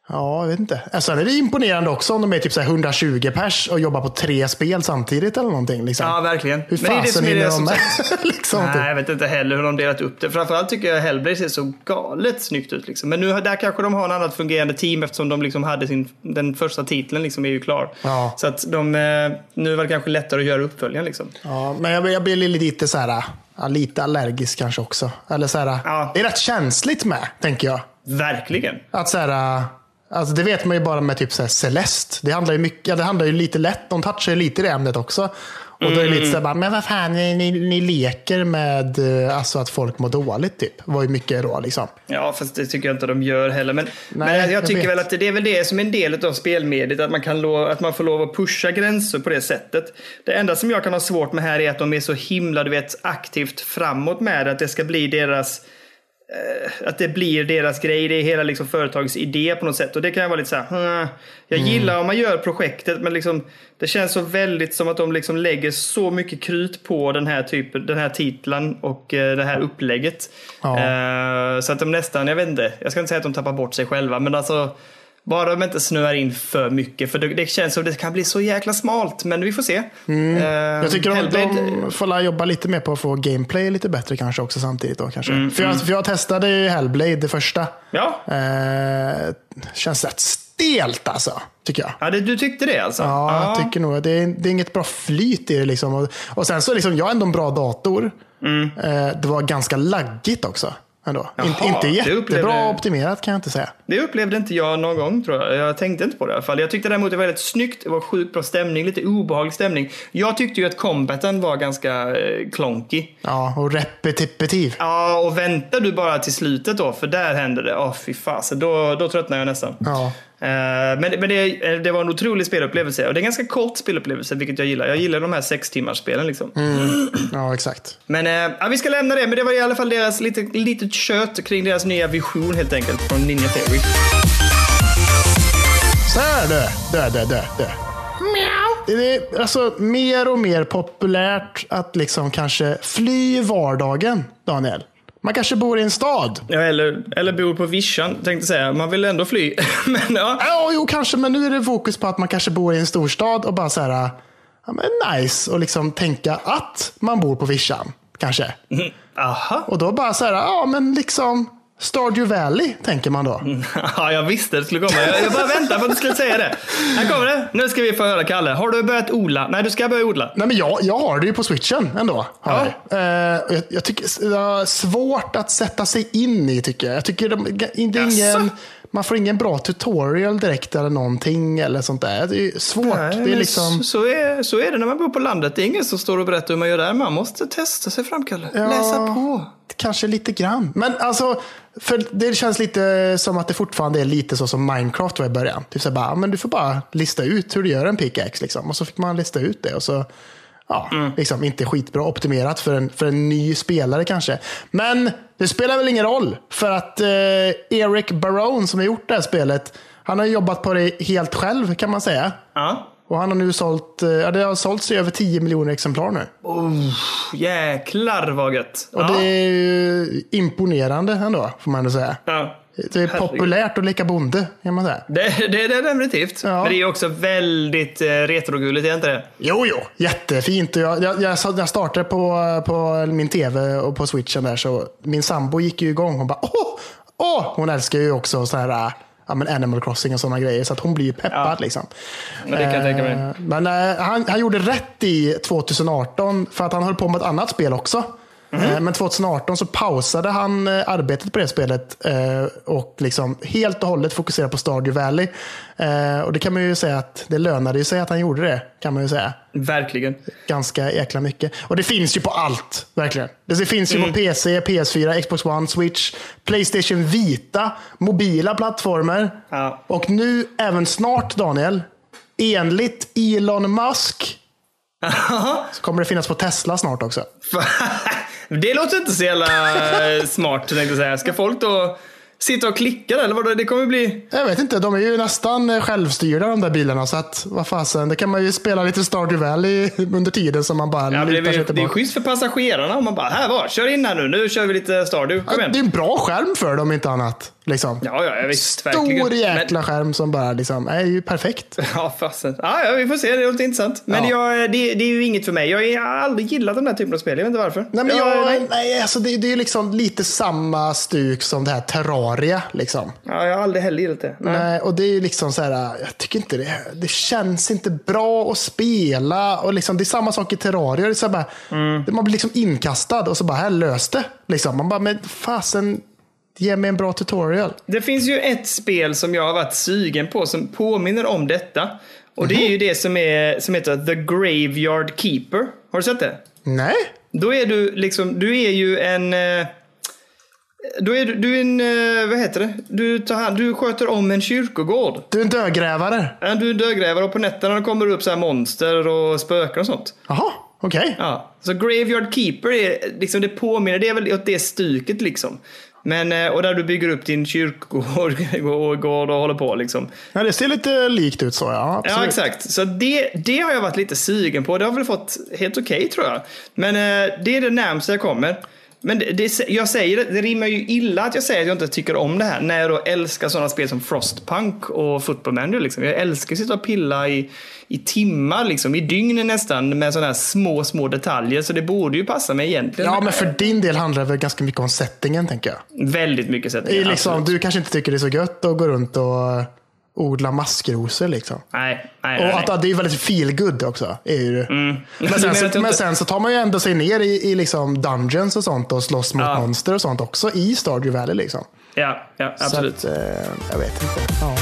A: ja, jag vet inte. Alltså, är det imponerande också om de är typ så här 1120 pers och jobbar på tre spel samtidigt eller någonting. Liksom.
B: Ja, verkligen.
A: Hur fasen hinner de med? *laughs* liksom,
B: Nej,
A: typ.
B: jag vet inte heller hur de delat upp det. Framförallt tycker jag Hellblade ser så galet snyggt ut. Liksom. Men nu, där kanske de har en annat fungerande team eftersom de liksom hade sin, den första titeln liksom är ju klar.
A: Ja.
B: Så att de, eh, nu var det kanske lättare att göra uppföljaren. Liksom.
A: Ja, men jag, jag blir lite så här, lite allergisk kanske också. Eller så här,
B: Ja.
A: Det är rätt känsligt med, tänker jag.
B: Verkligen.
A: Att så här, alltså det vet man ju bara med typ så här Celeste. Det handlar ju mycket, ja, det handlar ju lite lätt, de touchar ju lite i det ämnet också. Och då är det lite så här, bara, men vad fan, ni, ni, ni leker med eh, alltså att folk mår dåligt typ. var ju mycket då liksom.
B: Ja, fast det tycker jag inte de gör heller. Men,
A: Nej,
B: men jag,
A: jag
B: tycker
A: vet.
B: väl att det är väl det som är en del av spelmediet, att man, kan lo, att man får lov att pusha gränser på det sättet. Det enda som jag kan ha svårt med här är att de är så himla, du vet, aktivt framåt med att det ska bli deras att det blir deras grej, det är hela liksom företagets idé på något sätt. Och det kan jag vara lite så här, jag
A: Mm.
B: gillar om man gör projektet men liksom, det känns så väldigt som att de liksom lägger så mycket krut på den här typen, den här titeln och eh, det här upplägget.
A: Ja.
B: Eh, så att de nästan, jag vet inte, jag ska inte säga att de tappar bort sig själva men alltså bara de inte snöar in för mycket för det, det känns som det kan bli så jäkla smalt men vi får se.
A: Mm. Jag tycker att
B: Hellblade-
A: de får jobba lite mer på att få gameplay lite bättre kanske också samtidigt. Då, kanske.
B: Mm,
A: för, jag, för jag testade ju Hellblade, det första.
B: Ja,
A: Eh, känns rätt stelt alltså, tycker jag.
B: ja det, du tyckte det alltså?
A: Ja, jag tycker nog det är, det är inget bra flyt i det. Liksom. Och, och sen så liksom, jag har ändå en bra dator. Eh, det var ganska laggigt också. Ändå.
B: Jaha,
A: inte, inte jättebra
B: upplevde-
A: optimerat kan jag inte säga.
B: Det upplevde inte jag någon gång tror jag. Jag tänkte inte på det i alla fall. Jag tyckte däremot det var väldigt snyggt. Det var sjukt bra stämning, lite obehaglig stämning. Jag tyckte ju att combaten var ganska eh, klonky.
A: Ja, och repetitiv.
B: Ja, och väntar du bara till slutet då, för där händer det. Åh, fy fasen. Då, då tröttnar jag nästan.
A: Ja.
B: Men men det, det var en otrolig spelupplevelse och det är en ganska kort spelupplevelse vilket jag gillar. Jag gillar de här sex timmars spelen liksom.
A: Ja, exakt.
B: Men eh, ja, vi ska lämna det, men det var i alla fall deras lite, litet kött kring deras nya vision helt enkelt från Ninja Theory.
A: Så här du, du, du, du, du. Det är alltså mer och mer populärt att liksom kanske fly vardagen, Daniel. Man kanske bor i en stad.
B: Ja, eller, eller bor på vischan, tänkte säga. Man vill ändå fly. *laughs* men ja.
A: Ja, jo, kanske, men nu är det fokus på att man kanske bor i en storstad och bara så här, ja, men nice och liksom tänka att man bor på vischan, kanske.
B: Aha.
A: Och då bara så här, ja men liksom Stardew Valley, tänker man då. *laughs*
B: Ja, jag visste det skulle komma. Jag, jag bara väntade på att du skulle säga det. Här kommer det. Nu ska vi få höra, Kalle. Har du börjat odla? Nej, du ska börja odla.
A: Nej, men jag, jag har det ju på switchen ändå.
B: Ja.
A: jag. Eh, jag, jag tycker det är svårt att sätta sig in i, tycker jag. Jag tycker de, det är ingen,
B: Jaså?
A: Man får ingen bra tutorial direkt eller någonting eller sånt där. Det är svårt.
B: Nej,
A: det är liksom...
B: så, är, så är det när man bor på landet. Det är ingen som står och berättar hur man gör där. Man måste testa sig fram, Kalle. Läsa på.
A: Kanske lite grann. Men alltså, för det känns lite som att det fortfarande är lite så som Minecraft var i början. Typ så bara, ja, men du får bara lista ut hur du gör en pickaxe. Liksom. Och så fick man lista ut det. Och så, ja, liksom inte skitbra optimerat för en, för en ny spelare kanske. Men det spelar väl ingen roll. För att eh, Eric Barone som har gjort det här spelet, han har jobbat på det helt själv kan man säga.
B: Ja.
A: Och han har nu sålt, eh, ja, det har sålts i över 10 miljoner exemplar nu.
B: Jäklar vad gött.
A: Och
B: ja.
A: det är ju imponerande ändå, får man ändå säga.
B: Ja.
A: Det är
B: Herregud.
A: populärt att leka bonde, kan man säga.
B: Det, det, det är definitivt.
A: Ja.
B: Men det är också väldigt eh, retrogulligt, är inte det?
A: Jo, jo, jättefint. Jag, jag, jag, jag startade på, på min tv och på switchen där, så min sambo gick ju igång. Hon bara, åh, åh! Hon älskar ju också så här, äh, ja, men Animal Crossing och sådana grejer, så att hon blir ju peppad.
B: Ja.
A: Liksom.
B: Ja, det kan jag tänka mig.
A: Eh, Men eh, han, han gjorde rätt i 2018 för att han höll på med ett annat spel också.
B: Mhm.
A: Eh, Men 2018 så pausade han eh, arbetet på det spelet eh, och liksom helt och hållet fokuserade på Stardew Valley. Och det kan man ju säga att det lönade sig att han gjorde det. kan man ju säga.
B: Verkligen.
A: Ganska jäkla mycket. Och det finns ju på allt, verkligen. Det finns ju
B: Mm.
A: på PC, PS4, Xbox One, Switch, Playstation Vita, mobila plattformar.
B: Ja.
A: Och nu även snart, Daniel, enligt Elon Musk, så kommer det finnas på Tesla snart också. *laughs*
B: det låter inte så jävla eh, smart, tänkte jag säga. Ska folk då sitta och klicka där, eller vadå? Det kommer bli...
A: Jag vet inte, de är ju nästan eh, självstyrda de där bilarna. Så att, vad fasen, det kan man ju spela lite Stardew Valley *laughs* under tiden som man bara
B: Ja, det, är, det är schysst för passagerarna om man bara, här var, kör in här nu, nu kör vi lite Stardew, kom
A: Ja, det är en bra skärm för dem, inte annat. Liksom.
B: Ja, ja, visst, verkligen.
A: Stor jäkla skärm som bara liksom, är ju perfekt.
B: Men, *laughs* ja, fasen. Ja, ja, vi får se, det låter intressant. Men
A: Ja.
B: jag, det, det är ju inget för mig. Jag har aldrig gillat den här typen av spel, jag vet inte varför.
A: Nej, men
B: jag,
A: jag,
B: nej.
A: nej, alltså det, det är liksom lite samma stuk som det här Terraria. Liksom.
B: Ja, jag har aldrig heller gillat det. Nej.
A: Nej, och det är liksom så här, jag tycker inte det, det känns inte bra att spela. Och liksom, det är samma sak i Terraria. Det är så bara, Man blir liksom inkastad och så bara, här lös det. Liksom. Man bara, men fasen, ge mig en bra tutorial.
B: Det finns ju ett spel som jag har varit sugen på som påminner om detta. Och det är ju det som, är, som heter The Graveyard Keeper. Har du sett det?
A: Nej,
B: Då är du liksom, du är ju en... eh, Då är du, du är en, eh, vad heter det? Du, tar hand, du sköter om en kyrkogård.
A: du är en dödgrävare.
B: Ja, Du är dödgrävare och på nätterna kommer det upp så här monster och spöken och sånt.
A: Jaha, okej.
B: Ja, så Graveyard Keeper är liksom, det påminner, det är väl åt det stuket liksom. Men, eh, och där du bygger upp din kyrkogård *laughs* och, håller på liksom.
A: Ja, det ser lite likt ut så, ja. Absolut.
B: Ja, exakt. Så det, det har jag varit lite sugen på. Det har väl fått helt okej tror jag. Men eh, det är det närmaste jag kommer. Men det, det, jag säger det, rimmar ju illa att jag säger att jag inte tycker om det här. När jag då älskar sådana spel som Frostpunk och Football Manager. Liksom. Jag älskar att sitta och pilla i, i timmar, liksom, i dygn nästan, med sådana här små, små detaljer. Så det borde ju passa mig egentligen.
A: Ja, men för din del handlar det väl ganska mycket om settingen, tänker jag.
B: Väldigt mycket
A: är liksom, du kanske inte tycker det är så gött att gå runt och odla maskrosor. Liksom.
B: Nej, nej,
A: Och att
B: nej.
A: det är väldigt feel good också. Är ju det. Men, sen, men
B: inte-
A: sen så tar man ju ändå sig ner i, i liksom dungeons och sånt och slåss mot
B: Ja.
A: monster och sånt också i Stardew Valley. Liksom.
B: Ja, ja, absolut.
A: Att, eh, jag vet inte. Ja.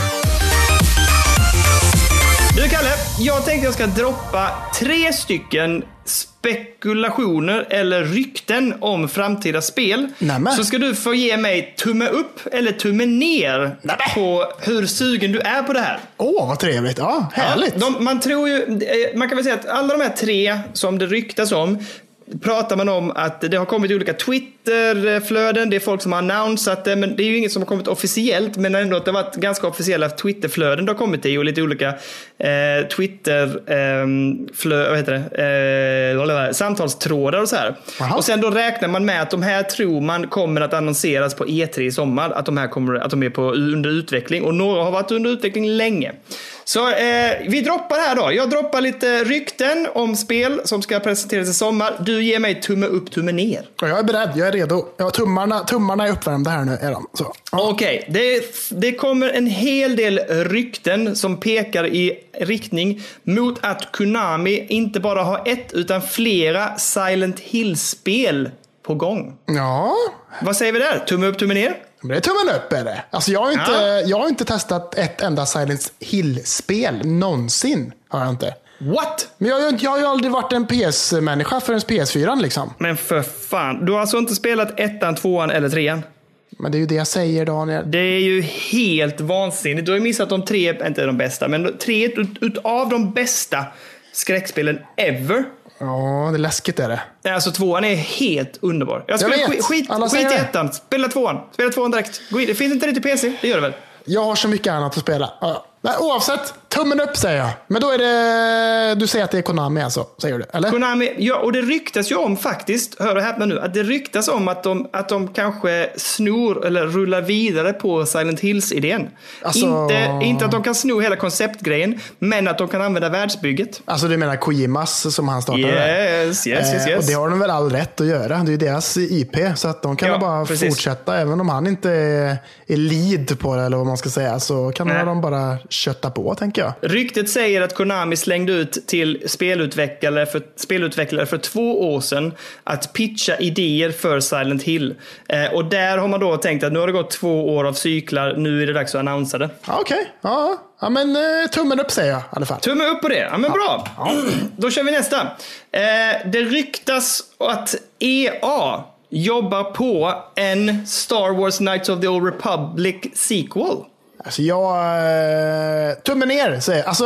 B: Du Kalle, jag tänkte jag ska droppa tre stycken spekulationer eller rykten om framtida spel.
A: Nämen.
B: Så ska du få ge mig tumme upp eller tumme ner
A: Nämen.
B: på hur sugen du är på det här.
A: Åh, vad trevligt. Ja, härligt.
B: Ja, de, man tror ju, eh, man kan väl säga att alla de här tre som det ryktas om pratar man om att det har kommit olika Twitterflöden, det är folk som har annonsat det, men det är ju inget som har kommit officiellt, men ändå att det har varit ganska officiella Twitterflöden det har kommit i och lite olika eh, Twitter, eh, flö, vad heter det, eh, samtalstrådar och så här.
A: Jaha.
B: Och sen då räknar man med att de här tror man kommer att annonseras på E3 i sommar, att de här kommer, att de är på, under utveckling och några har varit under utveckling länge. Så eh, vi droppar här då. Jag droppar lite rykten om spel som ska presenteras i sommar. Du ger mig tumme upp, tumme ner.
A: Ja, Jag är beredd, jag är redo. Ja, tummarna, tummarna är uppvärmda här nu. Är de. Så. Ja.
B: Okej, det, det kommer en hel del rykten som pekar i riktning mot att Konami inte bara har ett utan flera Silent Hill-spel på gång.
A: ja,
B: Vad säger vi där? Tumme upp, tumme ner?
A: Men det är tummen upp är det. Alltså, jag, har inte,
B: Ja.
A: jag har inte testat ett enda Silent Hill-spel någonsin. Har jag inte.
B: What?
A: Men jag, inte- jag har ju aldrig varit en PS-människa förrän PS4 liksom.
B: Men för fan, du har alltså inte spelat ettan, tvåan eller trean?
A: Men det är ju det jag säger Daniel.
B: Det är ju helt vansinnigt. Du har ju missat de tre, inte de bästa, men tre ut, utav de bästa skräckspelen ever.
A: Ja, det är läskigt är det.
B: Alltså tvåan är helt underbar. Jag skulle,
A: vet.
B: skit, skit, i ettan. Spela tvåan. Spela tvåan direkt. Gå in. Det finns inte det till PC? Det gör det väl?
A: Jag har så mycket annat att spela. Men oavsett, tummen upp säger jag. Men då är det... Du säger att det är Konami alltså? Säger du? Eller?
B: Konami, ja, och det ryktas ju om faktiskt, hör och häpna nu, att det ryktas om att de, att de kanske snor eller rullar vidare på Silent Hills-idén.
A: Alltså-
B: Inte, inte att de kan sno hela konceptgrejen, men att de kan använda världsbygget.
A: Alltså du menar Kojimas som han startade?
B: Yes, yes, yes,
A: Eh,
B: yes.
A: Och det har de väl all rätt att göra. Det är ju deras IP. Så att de kan
B: Ja,
A: bara
B: precis.
A: fortsätta. Även om han inte är, är lead på det eller vad man ska säga. Så kan
B: Nej.
A: de bara kötta på tänker jag.
B: Ryktet säger att Konami slängde ut till spelutvecklare för, spelutvecklare för två år sedan att pitcha idéer för Silent Hill. Eh, och där har man då tänkt att nu har det gått två år av cyklar, nu är det dags att annonsera det.
A: Ja, Okej, ja. ja men eh, tummen upp säger jag i alla fall.
B: Tumme upp på det. Ja, men bra. *clears throat* Då kör vi nästa. Eh, det ryktas att EA jobbar på en Star Wars Knights of the Old Republic sequel.
A: Alltså jag... Eh, tummen ner säger jag. Alltså,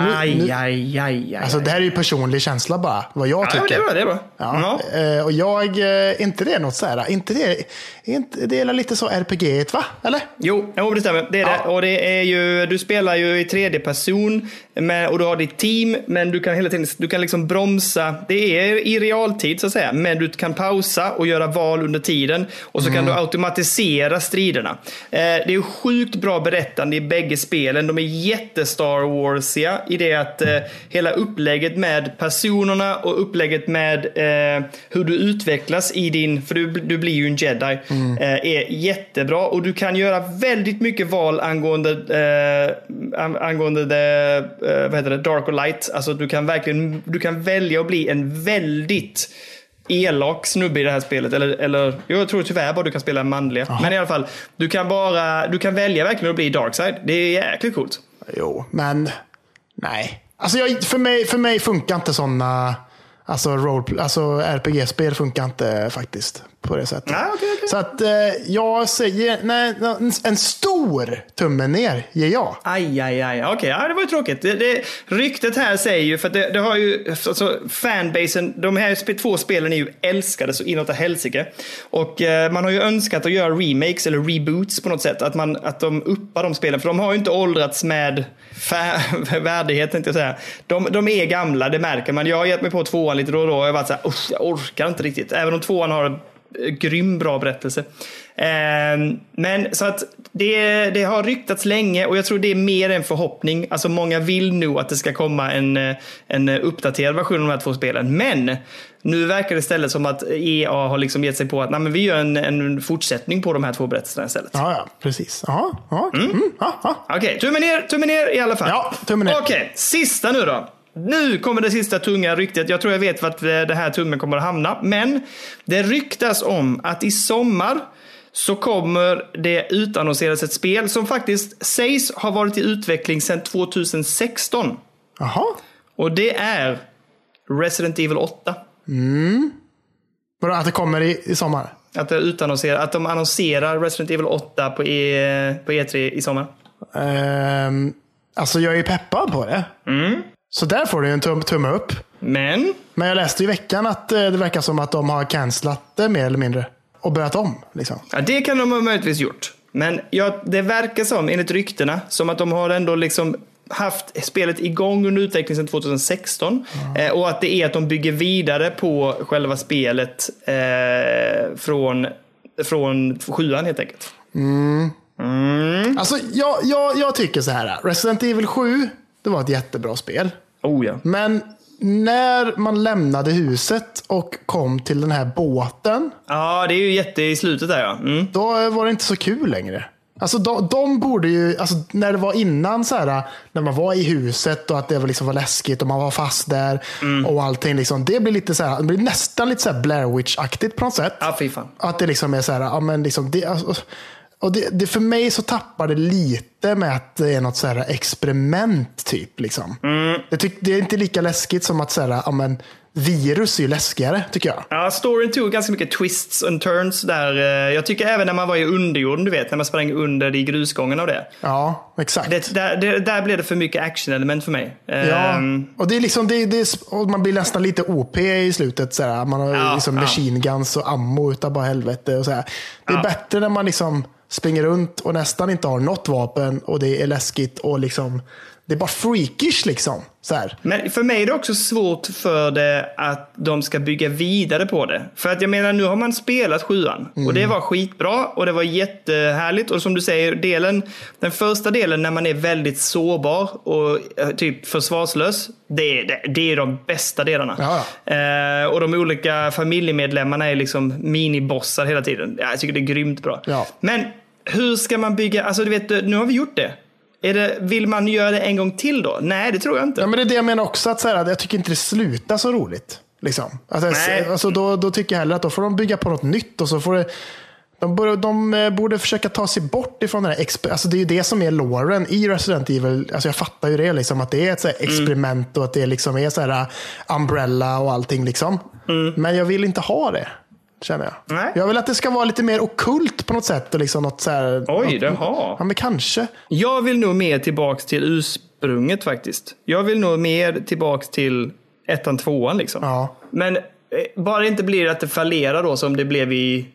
A: nu,
B: Aj,
A: nu,
B: aj, aj, aj.
A: alltså det här är ju personlig känsla bara. Vad jag
B: ja, men
A: tycker.
B: det är bra. Det är bra.
A: Ja, eh, och jag, eh, inte det något så här, inte det, inte, det är lite så RPG va? Eller?
B: Jo, jo, det stämmer. Det är
A: Ja.
B: det. Och det är ju, du spelar ju i tredje person med, och du har ditt team, men du kan hela tiden du kan liksom bromsa. Det är i realtid så att säga, men du kan pausa och göra val under tiden. Och så kan du automatisera striderna. Eh, det är ju sjukt bra berättande i bägge spelen. De är jätte-Star Warsiga i det att eh, hela upplägget med personerna och upplägget med eh, hur du utvecklas i din, för du, du blir ju en jedi, eh, är jättebra. Och du kan göra väldigt mycket val angående, eh, an- angående eh, vad heter det, dark och light. Alltså du kan verkligen, du kan välja att bli en väldigt elak snubbe i det här spelet. Eller, eller jag tror tyvärr bara du kan spela manliga. Men i alla fall, du kan bara, du kan välja verkligen att bli darkside. Det är jäkligt coolt.
A: Jo, men nej. Alltså jag, för, mig, för mig funkar inte sådana alltså alltså RPG-spel funkar inte faktiskt på det sättet.
B: Nej, okej, okej.
A: Så att eh, jag säger nej, en, stor tumme ner ger jag.
B: Aj, aj, aj. Okej, ja, det var ju tråkigt. Det, det, ryktet här säger ju, för det, det har ju, alltså fanbasen, de här två spelen är ju älskade så inåt helsike. Och eh, man har ju önskat att göra remakes eller reboots på något sätt. Att, man, att de uppar de spelen, för de har ju inte åldrats med *laughs* värdighet, jag säga. De, de är gamla, det märker man. Jag har gett mig på tvåan lite då och då och jag har varit så här, "Usch, jag orkar inte riktigt. Även om tvåan har grym bra berättelse. Ehm, men så att det, det har ryktats länge och jag tror det är mer en förhoppning. Alltså många vill nog att det ska komma en, en uppdaterad version av de här två spelen. Men nu verkar det istället som att EA har liksom gett sig på att Nej, men vi gör en, en fortsättning på de här två berättelserna istället.
A: Ja, ja, precis. Ja, ja, mm. ja, ja.
B: Okej, tummen ner, tummen ner i alla fall.
A: Ja, tummen ner.
B: Okej, sista nu då. Nu kommer det sista tunga ryktet. Jag tror jag vet vart det här tummen kommer att hamna. Men det ryktas om att i sommar så kommer det utannonseras ett spel som faktiskt sägs ha varit i utveckling sedan 2016.
A: Jaha.
B: Och det är Resident Evil 8.
A: Vadå, att det kommer i, i sommar?
B: Att, det utannonserar, att de annonserar Resident Evil 8 på, e, på E3 i sommar.
A: Ehm, alltså jag är peppad på det. Så där får du en tum, tumme upp.
B: Men,
A: Men jag läste i veckan att eh, det verkar som att de har cancelat det mer eller mindre. Och börjat om. Liksom.
B: ja, det kan de ha möjligtvis gjort. Men ja, det verkar som, enligt ryktena, som att de har ändå liksom haft spelet igång under utveckling sedan 2016. Eh, och att det är att de bygger vidare på själva spelet eh, från, från sjuan helt enkelt.
A: Alltså jag, jag, jag tycker så här. Resident Evil 7, det var ett jättebra spel.
B: Oh ja.
A: Men när man lämnade huset och kom till den här båten.
B: Ja, det är ju jätte i slutet där ja. Mm.
A: Då var det inte så kul längre. Alltså de, de borde ju, alltså när det var innan så här, när man var i huset och att det var, liksom var läskigt och man var fast där och allting. Liksom, det blir lite så här, det blir nästan lite så här Blair Witch-aktigt på något sätt.
B: Ja, fy fan.
A: Att det liksom är så här, ja men liksom, det, alltså, och det, det, för mig så tappar det lite med att det är något så här experiment typ. Liksom. Det, tyck, det är inte lika läskigt som att så här, ja, men, virus är ju läskigare tycker jag.
B: Ja, storyn tog ganska mycket twists and turns där. eh, Jag tycker även när man var i underjorden, du vet, när man sprang under i grusgången av det.
A: Ja, exakt.
B: det där, det, där blev det för mycket action-element för mig.
A: Ja,
B: Ehm,
A: och det är liksom, det, det man blir nästan lite OP i slutet. Så här. Man har
B: Ja,
A: liksom
B: ja.
A: machine guns och ammo utav bara helvete. Och så här. Det är
B: Ja.
A: bättre när man liksom springer runt och nästan inte har något vapen och det är läskigt och liksom det är bara freakish liksom. Så här.
B: Men för mig är det också svårt för det att de ska bygga vidare på det. För att jag menar, nu har man spelat sjuan. Och det var skitbra och det var jättehärligt. Och som du säger, delen, den första delen när man är väldigt sårbar och eh, typ försvarslös. Det, är- det, det är de bästa delarna. Eh, och de olika familjemedlemmarna är liksom minibossar hela tiden. Ja, jag tycker det är grymt bra.
A: Ja.
B: Men hur ska man bygga, alltså du vet, nu har vi gjort det. Det. Vill man göra det en gång till då? Nej, det tror jag inte.
A: Ja, men det är det jag menar också. Att så här, jag tycker inte det slutar så roligt. Liksom. Alltså,
B: Nej.
A: alltså, då, då tycker jag hellre att då får de bygga på något nytt. Och så får det, de, bör, de eh, borde försöka ta sig bort ifrån den här alltså, Det är ju det som är loren i Resident Evil. Alltså, jag fattar ju det. Liksom, att det är ett så experiment och att det liksom är så här, uh, umbrella och allting. Liksom. Men jag vill inte ha det. Känner jag.
B: Nej.
A: Jag vill att det ska vara lite mer okult på något sätt. Och liksom något så här,
B: Oj,
A: något,
B: har.
A: Ja, men kanske.
B: Jag vill nog mer tillbaks till ursprunget faktiskt. Jag vill nog mer tillbaks till ettan, tvåan liksom.
A: Ja.
B: Men eh, bara det inte blir att det fallerar då som det blev i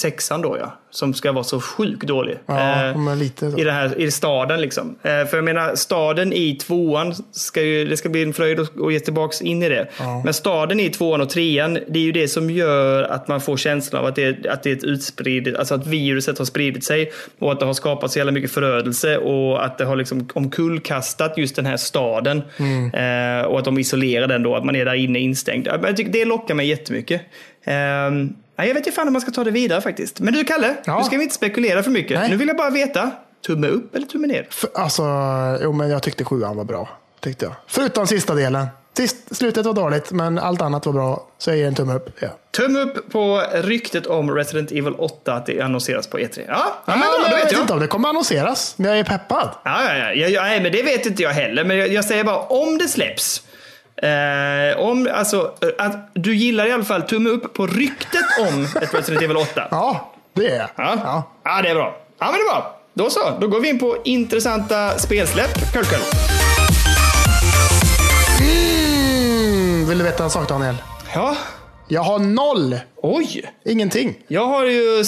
B: sexan då ja. Som ska vara så sjukt dålig.
A: Ja,
B: Eh,
A: lite så.
B: i, den här, I staden liksom. Eh, för jag menar, staden i tvåan, ska ju, det ska bli en fröjd att att ge tillbaks in i det. Men staden i tvåan och trean, det är ju det som gör att man får känslan av att det, att det är ett utspridigt, alltså att viruset har spridit sig och att det har skapat så jävla mycket förödelse och att det har liksom omkullkastat just den här staden. Eh, och att de isolerar den då, att man är där inne instängd. Ja, Jag tycker det lockar mig jättemycket. Ehm, ja, jag vet inte fan om man ska ta det vidare faktiskt. Men du Kalle,
A: Ja.
B: nu ska vi inte spekulera för mycket.
A: Nej.
B: Nu vill jag bara veta, tumme upp eller tumme ner?
A: För, alltså, jo men jag tyckte sjuan var bra. Tyckte jag. Förutom sista delen. Sist, slutet var dåligt, men allt annat var bra. Så jag ger en tumme upp. Ja.
B: Tumme upp på ryktet om Resident Evil 8 att det annonseras på E3. Ja, ja men bra, då
A: jag
B: vet
A: vet
B: jag.
A: inte om det kommer annonseras, men jag är peppad.
B: Ja, ja, ja. ja, ja nej, men det vet inte jag heller. Men jag, jag säger bara om det släpps. Eh, om, alltså, eh, att du gillar i alla fall tumme upp på ryktet om *laughs* ett Resident Evil 8.
A: Ja, det är jag.
B: Ja.
A: Ja.
B: ja, det är bra. Ja, men det är bra. Då så, då går vi in på intressanta spelsläpp. Kul, kul.
A: Mm, vill du veta en sak Daniel?
B: Ja,
A: Jag har noll.
B: oj.
A: Ingenting.
B: Jag har ju,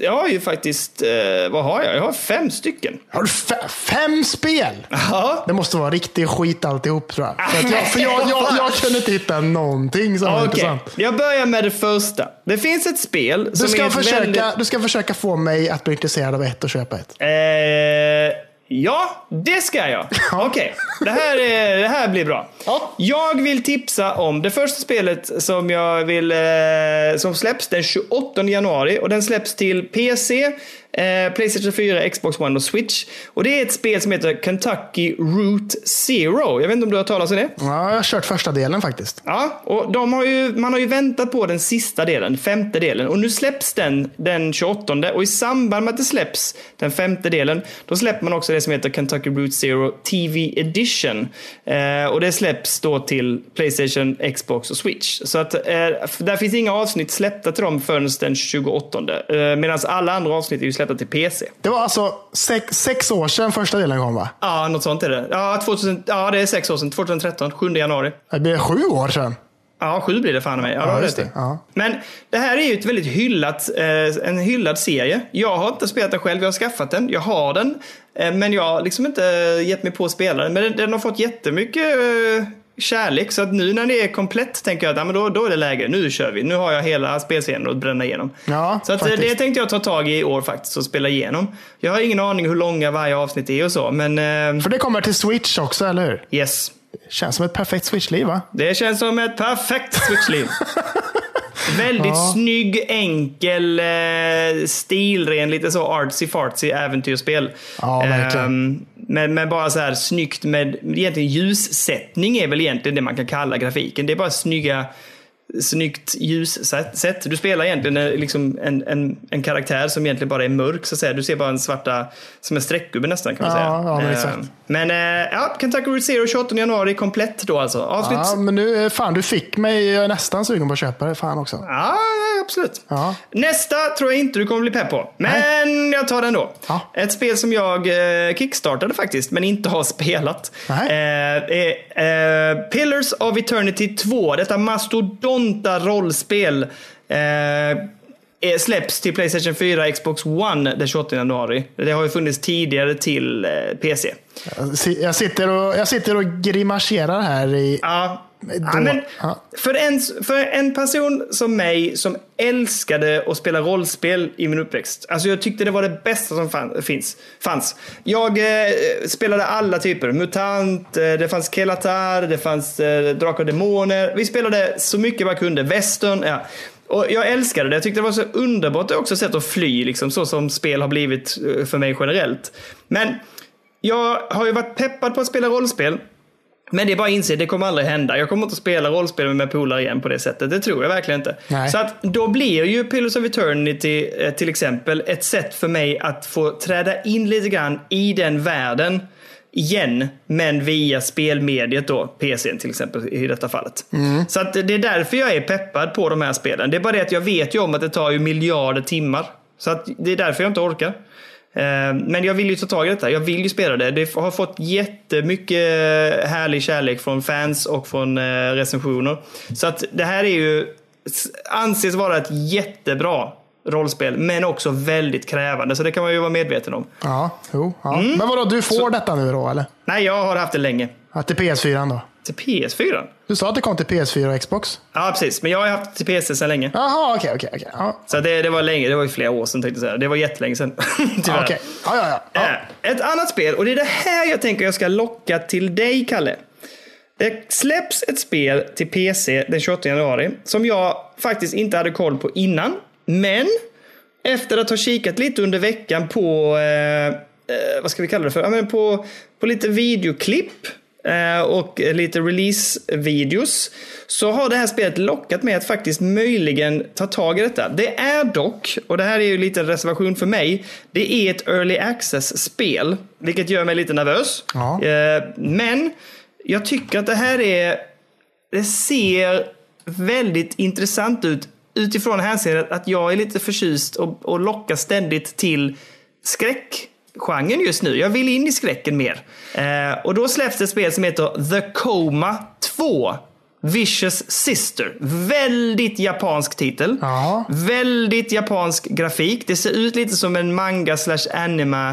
B: jag har ju faktiskt, eh, vad har jag? Jag har fem stycken.
A: Har du fe- fem spel?
B: Ja.
A: Det måste vara riktig skit alltihop tror jag. För, jag, för jag, jag, *laughs* jag kunde inte hitta någonting som var intressant.
B: jag börjar med det första. Det finns ett spel
A: Du
B: som är
A: ska,
B: ett
A: försöka,
B: väldigt...
A: du ska försöka få mig att bli intresserad av ett och köpa ett.
B: Eh, ja, det ska jag. *laughs* Okej, det, här är- det här blir bra.
A: Ja.
B: Jag vill tipsa om det första spelet som jag vill eh, som släpps den 28 januari och den släpps till PC, Eh, Playstation 4, Xbox One och Switch. Och det är ett spel som heter Kentucky Route Zero. Jag vet inte om du har talat om det?
A: Ja, jag har kört första delen faktiskt.
B: Ja, och de har ju, man har ju väntat på den sista delen, femte delen. Och nu släpps den den 28 och i samband med att det släpps den femte delen, då släpper man också det som heter Kentucky Route Zero TV Edition. Eh, och det släpps då till Playstation, Xbox och Switch. Så att eh, där finns inga avsnitt släppta till dem förrän den 28. Eh, Medan alla andra avsnitt är ju släppta till PC.
A: Det var alltså sex, sex år sedan första delen kom va?
B: Ja, något sånt är det. Ja, 2000, ja det är sex år sedan. 2013, 7 januari.
A: Det blir sju år sedan.
B: Ja, sju blir det fan mig. Ja,
A: Ja,
B: det.
A: Ja.
B: Men det här är ju ett väldigt hyllat, eh, en hyllad serie. Jag har inte spelat den själv, jag har skaffat den. Jag har den, eh, men jag har liksom inte gett mig på att spela den. Men den, den har fått jättemycket eh, kärlek. Så att nu när det är komplett tänker jag att ja, men då, då är det läge. Nu kör vi. Nu har jag hela spelserien att bränna igenom.
A: Ja,
B: så att, eh,
A: faktiskt.
B: det tänkte jag ta tag i i år faktiskt och spela igenom. Jag har ingen aning hur långa varje avsnitt är och så, men eh,
A: För det kommer till Switch också, eller hur?
B: yes.
A: Känns som ett perfekt Switch-liv va?
B: Det känns som ett perfekt switchliv. *laughs* Väldigt
A: Ja.
B: snygg, enkel, eh, stilren, lite så artsy-fartsy äventyrsspel.
A: Ja, verkligen.
B: Ehm, men, men bara så här snyggt med, egentligen ljussättning är väl egentligen det man kan kalla grafiken. Det är bara snygga, snyggt ljussätt. Du spelar egentligen eh, liksom en, en, en karaktär som egentligen bara är mörk så att säga. Du ser bara en svarta, som en streckgubbe nästan kan man säga.
A: ja, men exakt.
B: men eh, ja, Kentucky Route Zero 28 januari komplett då alltså. Avsnitt
A: Ja, men nu, eh, fan du fick mig jag är nästan sugen på att köpa det. Fan också.
B: Ja, absolut.
A: Ja.
B: Nästa tror jag inte du kommer bli pepp på. Men jag tar den då.
A: Ja.
B: Ett spel som jag eh, kickstartade faktiskt, men inte har spelat.
A: Nej.
B: Eh, eh, Pillars of Eternity 2. Detta mastodonta rollspel. Eh, släpps till Playstation 4 Xbox One den 28 januari. Det har ju funnits tidigare till eh, PC.
A: Jag si- Jag sitter och, jag sitter och grimaserar här i...
B: Ja.
A: Då-
B: Ja, men för, en, för en person som mig som älskade att spela rollspel i min uppväxt. Alltså jag tyckte det var det bästa som fann, finns, fanns. Jag eh, spelade alla typer. Mutant, eh, det fanns Kelatar, det fanns eh, Drakar och Demoner. Vi spelade så mycket man kunde. Western, ja. Och jag älskade det. Jag tyckte det var så underbart också sätt att fly, liksom, så som spel har blivit eh, för mig generellt. Men jag har ju varit peppad på att spela rollspel. Men det är bara att inse, det kommer aldrig hända. Jag kommer inte att spela rollspel med mina polare igen på det sättet. Det tror jag verkligen inte.
A: Nej.
B: Så att då blir ju Pillars of Eternity eh, till exempel ett sätt för mig att få träda in lite grann i den världen igen, men via spelmediet då, PCn till exempel i detta fallet. Så att det är därför jag är peppad på de här spelen. Det är bara det att jag vet ju om att det tar ju miljarder timmar. Så att det är därför jag inte orkar. Eh, Men jag vill ju ta tag i detta. Jag vill ju spela det. Det har fått jättemycket härlig kärlek från fans och från eh, recensioner. Så att det här är ju anses vara ett jättebra rollspel, men också väldigt krävande. Så det kan man ju vara medveten om.
A: Ja, jo, ja.
B: Mm.
A: Men vadå, du får detta nu då eller?
B: Nej, jag har haft det länge.
A: Ja, till PS4 då?
B: Till PS4?
A: Du sa att det kom till PS4 och Xbox?
B: Ja, precis. Men jag har haft till PC sedan länge.
A: Jaha, okej, okej, okej. Ja,
B: Så det, det var länge. Det var ju flera år sedan tänkte jag säga. Det var jättelänge sedan. *laughs* Tyvärr.
A: okej. Ja, ja, ja. ja.
B: Eh, Ett annat spel, och det är det här jag tänker jag ska locka till dig, Kalle. Det släpps ett spel till PC den 28 januari som jag faktiskt inte hade koll på innan. Men efter att ha kikat lite under veckan på, eh, eh, vad ska vi kalla det för? Ja, men på, på lite videoklipp och lite release-videos så har det här spelet lockat mig att faktiskt möjligen ta tag i detta. Det är dock, och det här är ju lite en reservation för mig, det är ett early access-spel, vilket gör mig lite nervös.
A: Ja.
B: Eh, Men jag tycker att det här är, det ser väldigt intressant ut utifrån hänseendet att jag är lite förtjust och, och lockar ständigt till skräckgenren just nu. Jag vill in i skräcken mer. Eh, och då släpps det ett spel som heter The Coma 2. Vicious Sister. Väldigt japansk titel.
A: Ja.
B: Väldigt japansk grafik. Det ser ut lite som en manga slash anima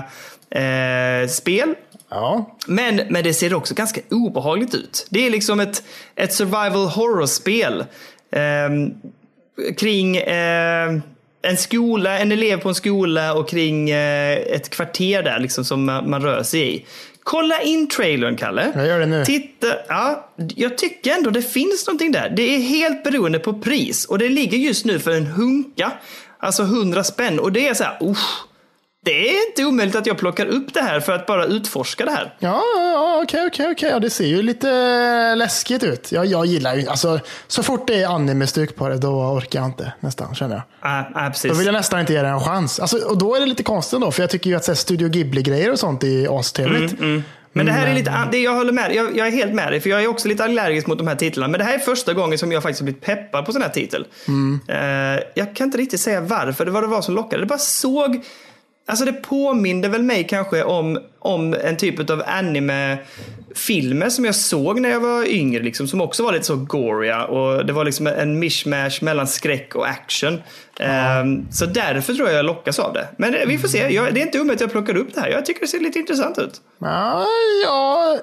B: eh, spel.
A: ja.
B: Men, men det ser också ganska obehagligt ut. Det är liksom ett, ett survival horror-spel. ehm, kring eh, en skola, en elev på en skola och kring eh, ett kvarter där liksom som man, man rör sig i. Kolla in trailern, Kalle.
A: Jag gör det nu.
B: Titta, ja, jag tycker ändå det finns någonting där. Det är helt beroende på pris och det ligger just nu för en hunka, alltså 100 spänn och det är så här, usch, det är inte omöjligt att jag plockar upp det här för att bara utforska det här.
A: Ja, ja, okej, okej, okej. Ja, det ser ju lite läskigt ut. Jag, jag gillar ju, alltså, så fort det är anime-stuk på det, då orkar jag inte nästan, känner jag.
B: Ja, ja, precis.
A: Då vill jag nästan inte ge det en chans. Alltså, och då är det lite konstigt då, för jag tycker ju att så här, Studio Ghibli-grejer och sånt är astrevligt.
B: Men det här är lite, det jag håller med jag, jag är helt med dig, för jag är också lite allergisk mot de här titlarna. Men det här är första gången som jag faktiskt har blivit peppad på sån här titel. Eh, jag kan inte riktigt säga varför, det var det var som lockade. Det bara såg, alltså det påminde väl mig kanske om, om en typ av anime-filmer som jag såg när jag var yngre, liksom, som också var lite så goriga. Och det var liksom en mishmash mellan skräck och action. Eh, så därför tror jag jag lockas av det. Men eh, vi får se, jag, det är inte omöjligt att jag plockar upp det här. Jag tycker det ser lite intressant ut.
A: Ja, ja.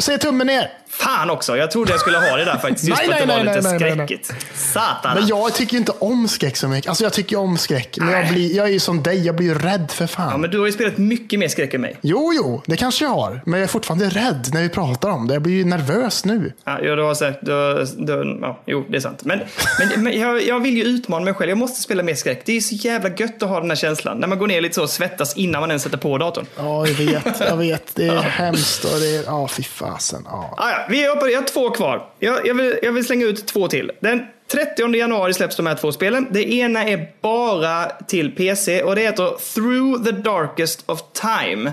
A: Säg tummen ner.
B: Fan också, jag trodde jag skulle ha det där faktiskt. Just *laughs*
A: Nej,
B: för att det
A: nej,
B: var
A: nej,
B: lite
A: nej,
B: skräckigt. Satan.
A: Men jag tycker inte om skräck så mycket. Alltså jag tycker om skräck. Men jag, blir, jag är ju som dig, jag blir ju rädd för fan.
B: Ja, men du har ju spelat mycket mer skräck än mig.
A: Jo, jo, det kanske jag har. Men jag är fortfarande rädd när vi pratar om det. Jag blir ju nervös nu.
B: Ja, ja, du har sagt, du, du, ja, jo, det är sant. Men, men, men jag, jag vill ju utmana mig själv. Jag måste spela mer skräck. Det är så jävla gött att ha den här känslan. När man går ner lite så och svettas innan man ens sätter på datorn.
A: Ja, jag vet. Jag vet. Det är hemskt och det är... Ja, fy fasen. Ja.
B: Ah, ja, vi jag har två kvar. Jag, jag, vill, jag vill slänga ut två till. Den 30 januari släpps de här två spelen. Det ena är bara till PC och det heter Through the Darkest of Time.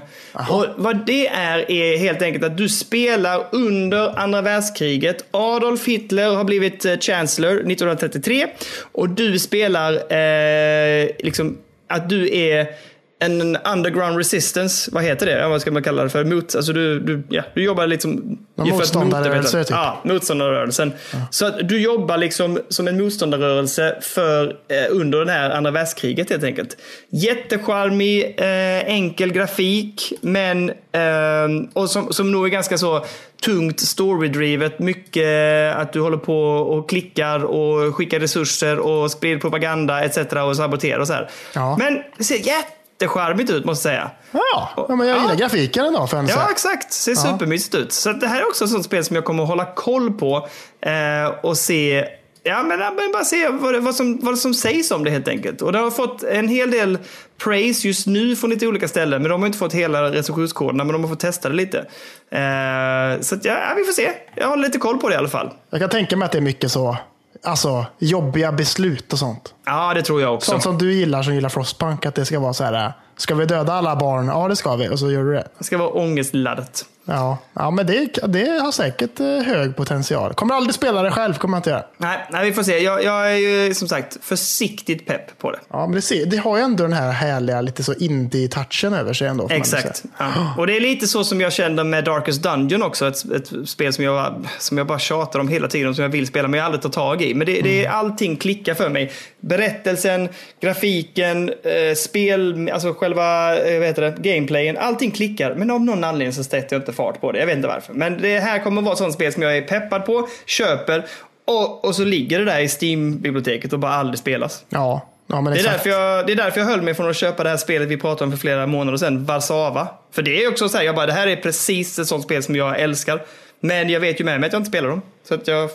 B: Och vad det är är helt enkelt att du spelar under andra världskriget. Adolf Hitler har blivit eh, Chancellor 1933 och du spelar eh, liksom att du är en underground resistance, vad heter det? Ja, vad ska man kalla det för? Mot, alltså du, du, ja, du jobbar liksom...
A: Ja, motståndarrörelse, typ.
B: Ja, motståndarrörelsen. Så att du jobbar liksom som en motståndarrörelse för, eh, under det här andra världskriget helt enkelt. Jättecharmig, eh, enkel grafik, men eh, och som, som nog är ganska så tungt storydrivet. Mycket att du håller på och klickar och skickar resurser och sprider propaganda etc. och saboterar och så här.
A: Ja.
B: Men det ser jättecharmigt ut måste jag säga.
A: Ja, ja, men jag gillar grafiken ändå. För
B: Ja, exakt. Ser supermysigt ut. Så det här är också ett sånt spel som jag kommer att hålla koll på eh, och se Ja, men, men bara se vad, det, vad, som, vad som sägs om det helt enkelt. Och det har fått en hel del praise just nu från lite olika ställen. Men de har inte fått hela recensionskoderna, men de har fått testa det lite. Eh, så att, ja, ja, vi får se. Jag håller lite koll på det i alla fall.
A: Jag kan tänka mig att det är mycket så. Alltså, jobbiga beslut och sånt.
B: Ja, det tror jag också.
A: Sånt som du gillar som gillar Frostpunk. Att det ska vara så här. Ska vi döda alla barn? Ja, det ska vi. Och så gör du det.
B: Det ska vara ångestladdat.
A: Ja, ja men det, det har säkert eh, hög potential. Kommer aldrig spela det själv, kommer jag inte göra.
B: Nej, nej, vi får se. Jag, jag är ju som sagt försiktigt pepp på det.
A: Ja, men det, ser, det har ju ändå den här härliga, lite så indie-touchen över sig ändå.
B: Exakt. Ja. Och det är lite så som jag kände med Darkest Dungeon också. Ett, ett spel som jag, som jag bara tjatar om hela tiden, som jag vill spela men jag aldrig tar tag i. Men det, det är allting klickar för mig. Berättelsen, grafiken, eh, spel, alltså själva eh, vad heter det, gameplayen. Allting klickar. Men av någon anledning så sätter jag inte fart på det. Jag vet inte varför. Men det här kommer att vara ett sånt spel som jag är peppad på, köper och, och så ligger det där i Steam-biblioteket och bara aldrig spelas.
A: Ja, ja
B: Det är, därför jag, det är därför jag höll mig från att köpa det här spelet vi pratade om för flera månader sedan, Warszawa. För det är också så här, jag bara, det här är precis ett sånt spel som jag älskar. Men jag vet ju med mig att jag inte spelar dem. Så att jag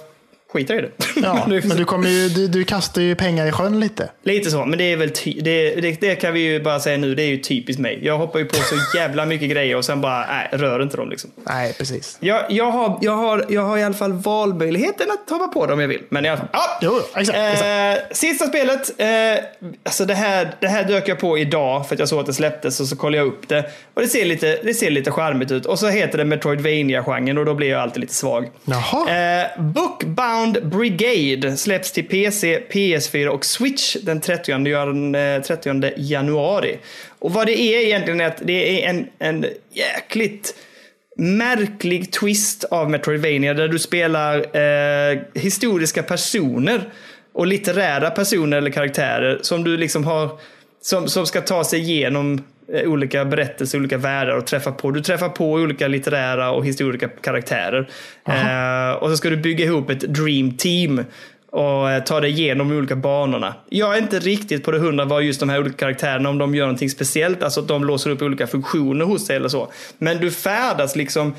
B: skiter i det.
A: Ja, *laughs* men du, kommer ju, du, du kastar ju pengar i sjön lite.
B: Lite så, men det är väl det, det, det kan vi ju bara säga nu, det är ju typiskt mig. Jag hoppar ju på så jävla mycket grejer och sen bara, nej, rör inte dem liksom.
A: Nej, precis.
B: Jag, jag, har, jag, har, jag har i alla fall valmöjligheten att hoppa på dem om jag vill. Men fall, ja.
A: Jo, exakt,
B: Eh, sista spelet. Eh, alltså det, här, det här dök jag på idag för att jag såg att det släpptes och så kollade jag upp det. Och det ser lite, det ser lite charmigt ut. Och så heter det Metroidvania-genren och då blir jag alltid lite svag.
A: Jaha.
B: Eh, Bookbound Brigade släpps till PC, PS4 och Switch den 30, 30 eh, januari. Och vad det är egentligen är att det är en, en jäkligt märklig twist av Metroidvania där du spelar eh, historiska personer och litterära personer eller karaktärer som du liksom har som, som ska ta sig igenom olika berättelser, olika världar och träffa på. Du träffar på olika litterära och historiska karaktärer. Eh, och så ska du bygga ihop ett dream team och eh, ta dig igenom de olika banorna. Jag är inte riktigt på det hundra vad just de här olika karaktärerna, om de gör någonting speciellt, alltså att de låser upp olika funktioner hos dig eller så. Men du färdas liksom,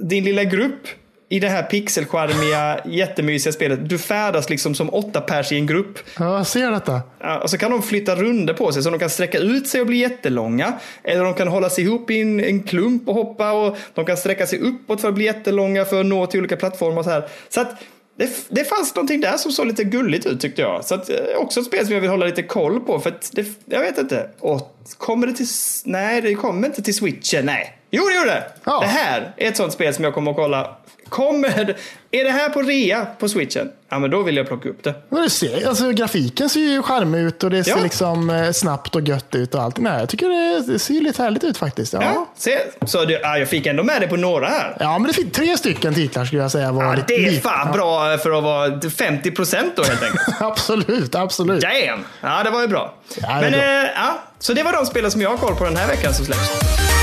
B: din lilla grupp i det här pixelskärmiga jättemysiga spelet. Du färdas liksom som åtta pers i en grupp.
A: Ja, jag ser detta.
B: Ja, Och så kan de flytta runder på sig så de kan sträcka ut sig och bli jättelånga. Eller de kan hålla sig ihop i en, en klump och hoppa och de kan sträcka sig uppåt för att bli jättelånga för att nå till olika plattformar och så här. Så att det, det fanns någonting där som såg lite gulligt ut tyckte jag. Så att, eh, också ett spel som jag vill hålla lite koll på för att det, jag vet inte. Och kommer det till, nej det kommer inte till switchen, nej. Jo det gjorde det!
A: Ja.
B: Det här är ett sånt spel som jag kommer att kolla. Kommer, är det här på rea på switchen? Ja men då vill jag plocka upp det.
A: Men det ser, alltså, grafiken ser ju charmig ut och det ser
B: Ja.
A: liksom eh, snabbt och gött ut och allt. Nej, jag tycker det, det ser lite härligt ut faktiskt. Ja,
B: Ja,
A: ja.
B: se, så det, ja, jag fick ändå med det på några här.
A: men det finns tre stycken titlar skulle jag säga. Var
B: Ja, det är
A: lite-
B: fan bra för att vara 50 procent då helt enkelt. *laughs*
A: Absolut, absolut.
B: Damn! Ja, det var ju bra.
A: Ja,
B: Men,
A: bra.
B: eh, ja, så det var de spelen som jag har koll på den här veckan som släpps.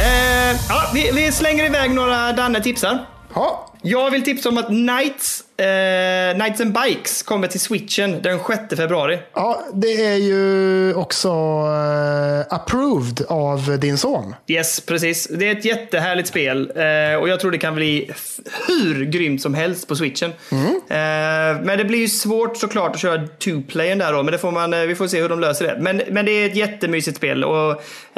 B: Eh, ja, vi, vi slänger iväg några Danne tipsar.
A: Ja,
B: jag vill tipsa om att Knights, eh, Knights and Bikes kommer till switchen den 6 februari.
A: ja, det är ju också eh, approved av din son.
B: Yes, precis. Det är ett jättehärligt spel eh, och jag tror det kan bli hur grymt som helst på switchen. Eh, men det blir ju svårt såklart att köra two-playen där då, men det får man, eh, vi får se hur de löser det. Men, men det är ett jättemysigt spel och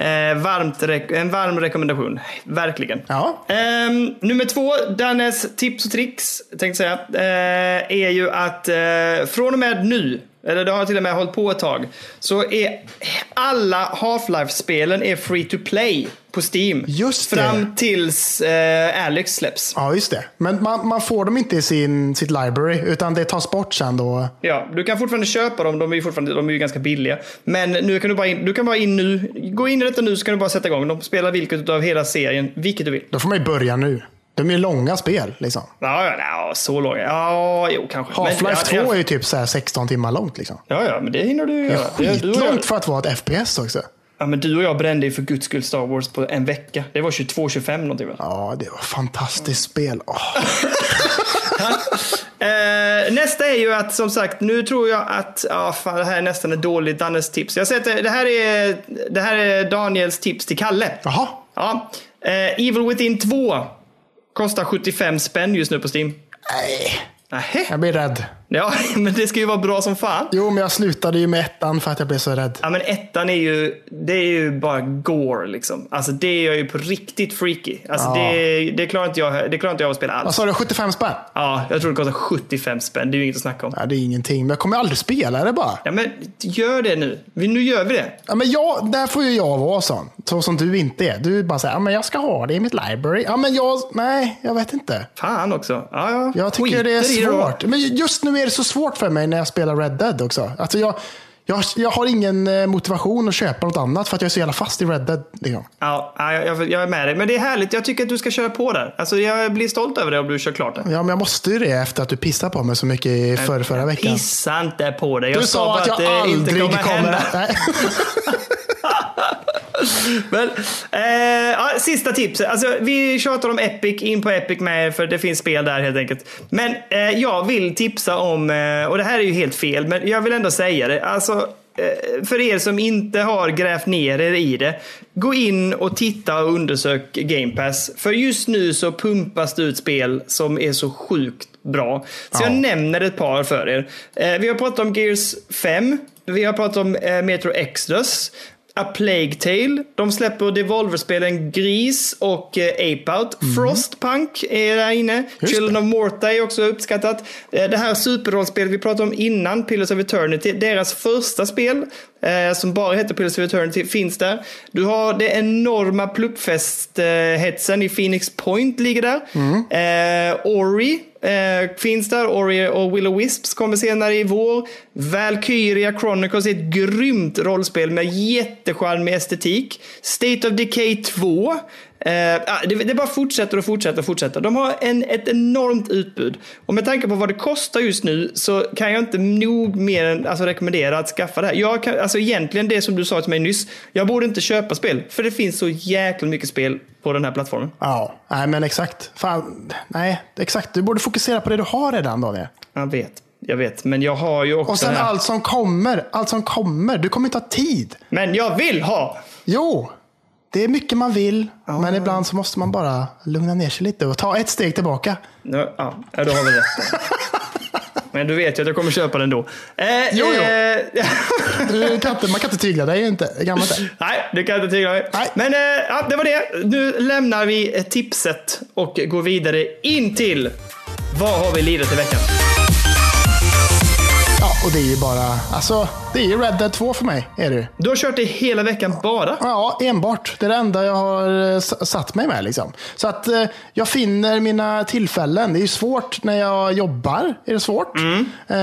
B: eh, varmt, en varm rekommendation. Verkligen.
A: Ja.
B: Ehm, nummer två, Dannes tips och tricks, tänkte säga, eh, är ju att eh, från och med nu, eller det har till och med hållit på ett tag, så är alla Half-Life-spelen är free to play på Steam.
A: Just det.
B: Fram tills eh, Alex släpps.
A: Ja, just det. Men man, man får dem inte i sin, sitt library, utan det tas bort sen då.
B: Ja, du kan fortfarande köpa dem, de är ju fortfarande de är ju ganska billiga. Men nu kan du bara in, du kan bara in nu, gå in i detta nu så kan du bara sätta igång dem. Spela vilket av hela serien, vilket du vill.
A: Då får man ju börja nu. De är långa spel liksom.
B: Ja, ja, ja så långa. Ja, jo kanske.
A: Half-Life
B: ja,
A: 2
B: ja.
A: är ju typ så här 16 timmar långt. Liksom.
B: Ja, ja, men det hinner du göra. Det- du och jag-
A: Skitlångt för att vara ett FPS också.
B: Ja, men du och jag brände ju för guds skull Star Wars på en vecka. Det var 22-25 någonting väl?
A: Ja, det var fantastiskt spel. Åh. *laughs*
B: Eh, nästa är ju att som sagt, nu tror jag att, ja fan det här är nästan ett dåligt Dannes tips. Jag säger att det här är, det här är Daniels tips till Kalle.
A: Jaha,
B: Ja. Eh, Evil Within 2 kostar 75 spänn just nu på Steam.
A: nej.
B: Nähä?
A: Jag blir rädd.
B: Ja, *laughs* men det ska ju vara bra som fan.
A: Jo, men jag slutade ju med ettan för att jag blev så rädd.
B: Ja men ettan är ju, det är ju bara gore liksom. Alltså det är ju på riktigt freaky. Alltså
A: Ja.
B: det, det, klarar inte jag, det klarar inte jag att spela
A: Vad
B: alls.
A: sa du, 75 spänn?
B: Ja, jag tror det kostar 75 spänn. Det är ju inget att snacka om.
A: Ja, det är ingenting, men jag kommer aldrig spela det bara.
B: Ja men gör det nu. Nu gör vi det.
A: Ja, men jag, där får ju jag vara sån. Så som du inte är. Du är bara säger, ja, men jag ska ha det i mitt library. Ja, men jag, nej, jag vet inte.
B: Fan också. Ja, ja.
A: Jag tycker
B: Skiter
A: det är svårt. Men just nu är det så svårt för mig när jag spelar Red Dead också. Alltså jag, jag, jag har ingen eh, motivation att köpa något annat för att jag är så jävla fast i Red Dead. Liksom.
B: Ja, ja, jag, jag är med dig. Men det är härligt. Jag tycker att du ska köra på där. Alltså jag blir stolt över det om du kör klart det.
A: Ja, men jag måste ju det efter att du pissade på mig så mycket i förra, förra veckan.
B: Pissa inte på dig. Jag
A: Du sa att jag
B: det
A: aldrig
B: inte
A: kommer...
B: kommer hända. *laughs* *laughs* Men, eh, ja, sista tipset. Alltså, vi tjatar om Epic, in på Epic med er, för det finns spel där helt enkelt. Men eh, jag vill tipsa om, eh, och det här är ju helt fel, men jag vill ändå säga det. Alltså, eh, för er som inte har grävt ner er i det, gå in och titta och undersök Game Pass. För just nu så pumpas det ut spel som är så sjukt bra. Så
A: Ja.
B: jag nämner ett par för er. Eh, vi har pratat om Gears 5. Vi har pratat om Metro Exodus. A Plague Tale. De släpper Devolver-spelen Gris och eh, Ape Out. Frostpunk är där inne.
A: Just
B: Children
A: det.
B: of Morta är också uppskattat. Eh, det här superrollspelet vi pratade om innan, Pillars of Eternity, deras första spel eh, som bara heter Pillars of Eternity finns där. Du har det enorma pluppfest-hetsen i Phoenix Point ligger där. Eh, Ori eh, finns där. Ori och Willow Wisps kommer senare i vår. Valkyria Chronicles är ett grymt rollspel med jättecharmig estetik. State of Decay 2. Eh, det, det bara fortsätter och fortsätter och fortsätter. De har en, ett enormt utbud. Och med tanke på vad det kostar just nu så kan jag inte nog mer än alltså, rekommendera att skaffa det här. Jag kan, alltså egentligen det som du sa till mig nyss. Jag borde inte köpa spel. För det finns så jäkla mycket spel på den här plattformen.
A: Ja, nej men exakt. Fan, nej, exakt. Du borde fokusera på det du har redan Daniel.
B: Jag vet. Jag vet. Men jag har ju också
A: Och sen allt som kommer. Allt som kommer. Du kommer inte ha tid.
B: Men jag vill ha!
A: Jo, det är mycket man vill, men ibland så måste man bara lugna ner sig lite och ta ett steg tillbaka.
B: Ja, ja, ja, du har väl rätt. Men du vet ju att jag kommer köpa den då. Eh,
A: Jo, jo.
B: eh, *laughs*
A: Du kan inte, man kan inte tygla dig inte. Kan man inte.
B: Nej, det kan jag inte tygla mig.
A: Nej.
B: Men eh, ja, det var det. Nu lämnar vi tipset och går vidare in till vad har vi lirat i veckan?
A: Och det är ju bara, alltså, det är ju Red Dead 2 för mig. Är det.
B: Du har kört det hela veckan bara?
A: Ja, enbart. Det är det enda jag har eh, satt mig med. Liksom. Så att eh, jag finner mina tillfällen. Det är ju svårt när jag jobbar. Är det svårt. Eh,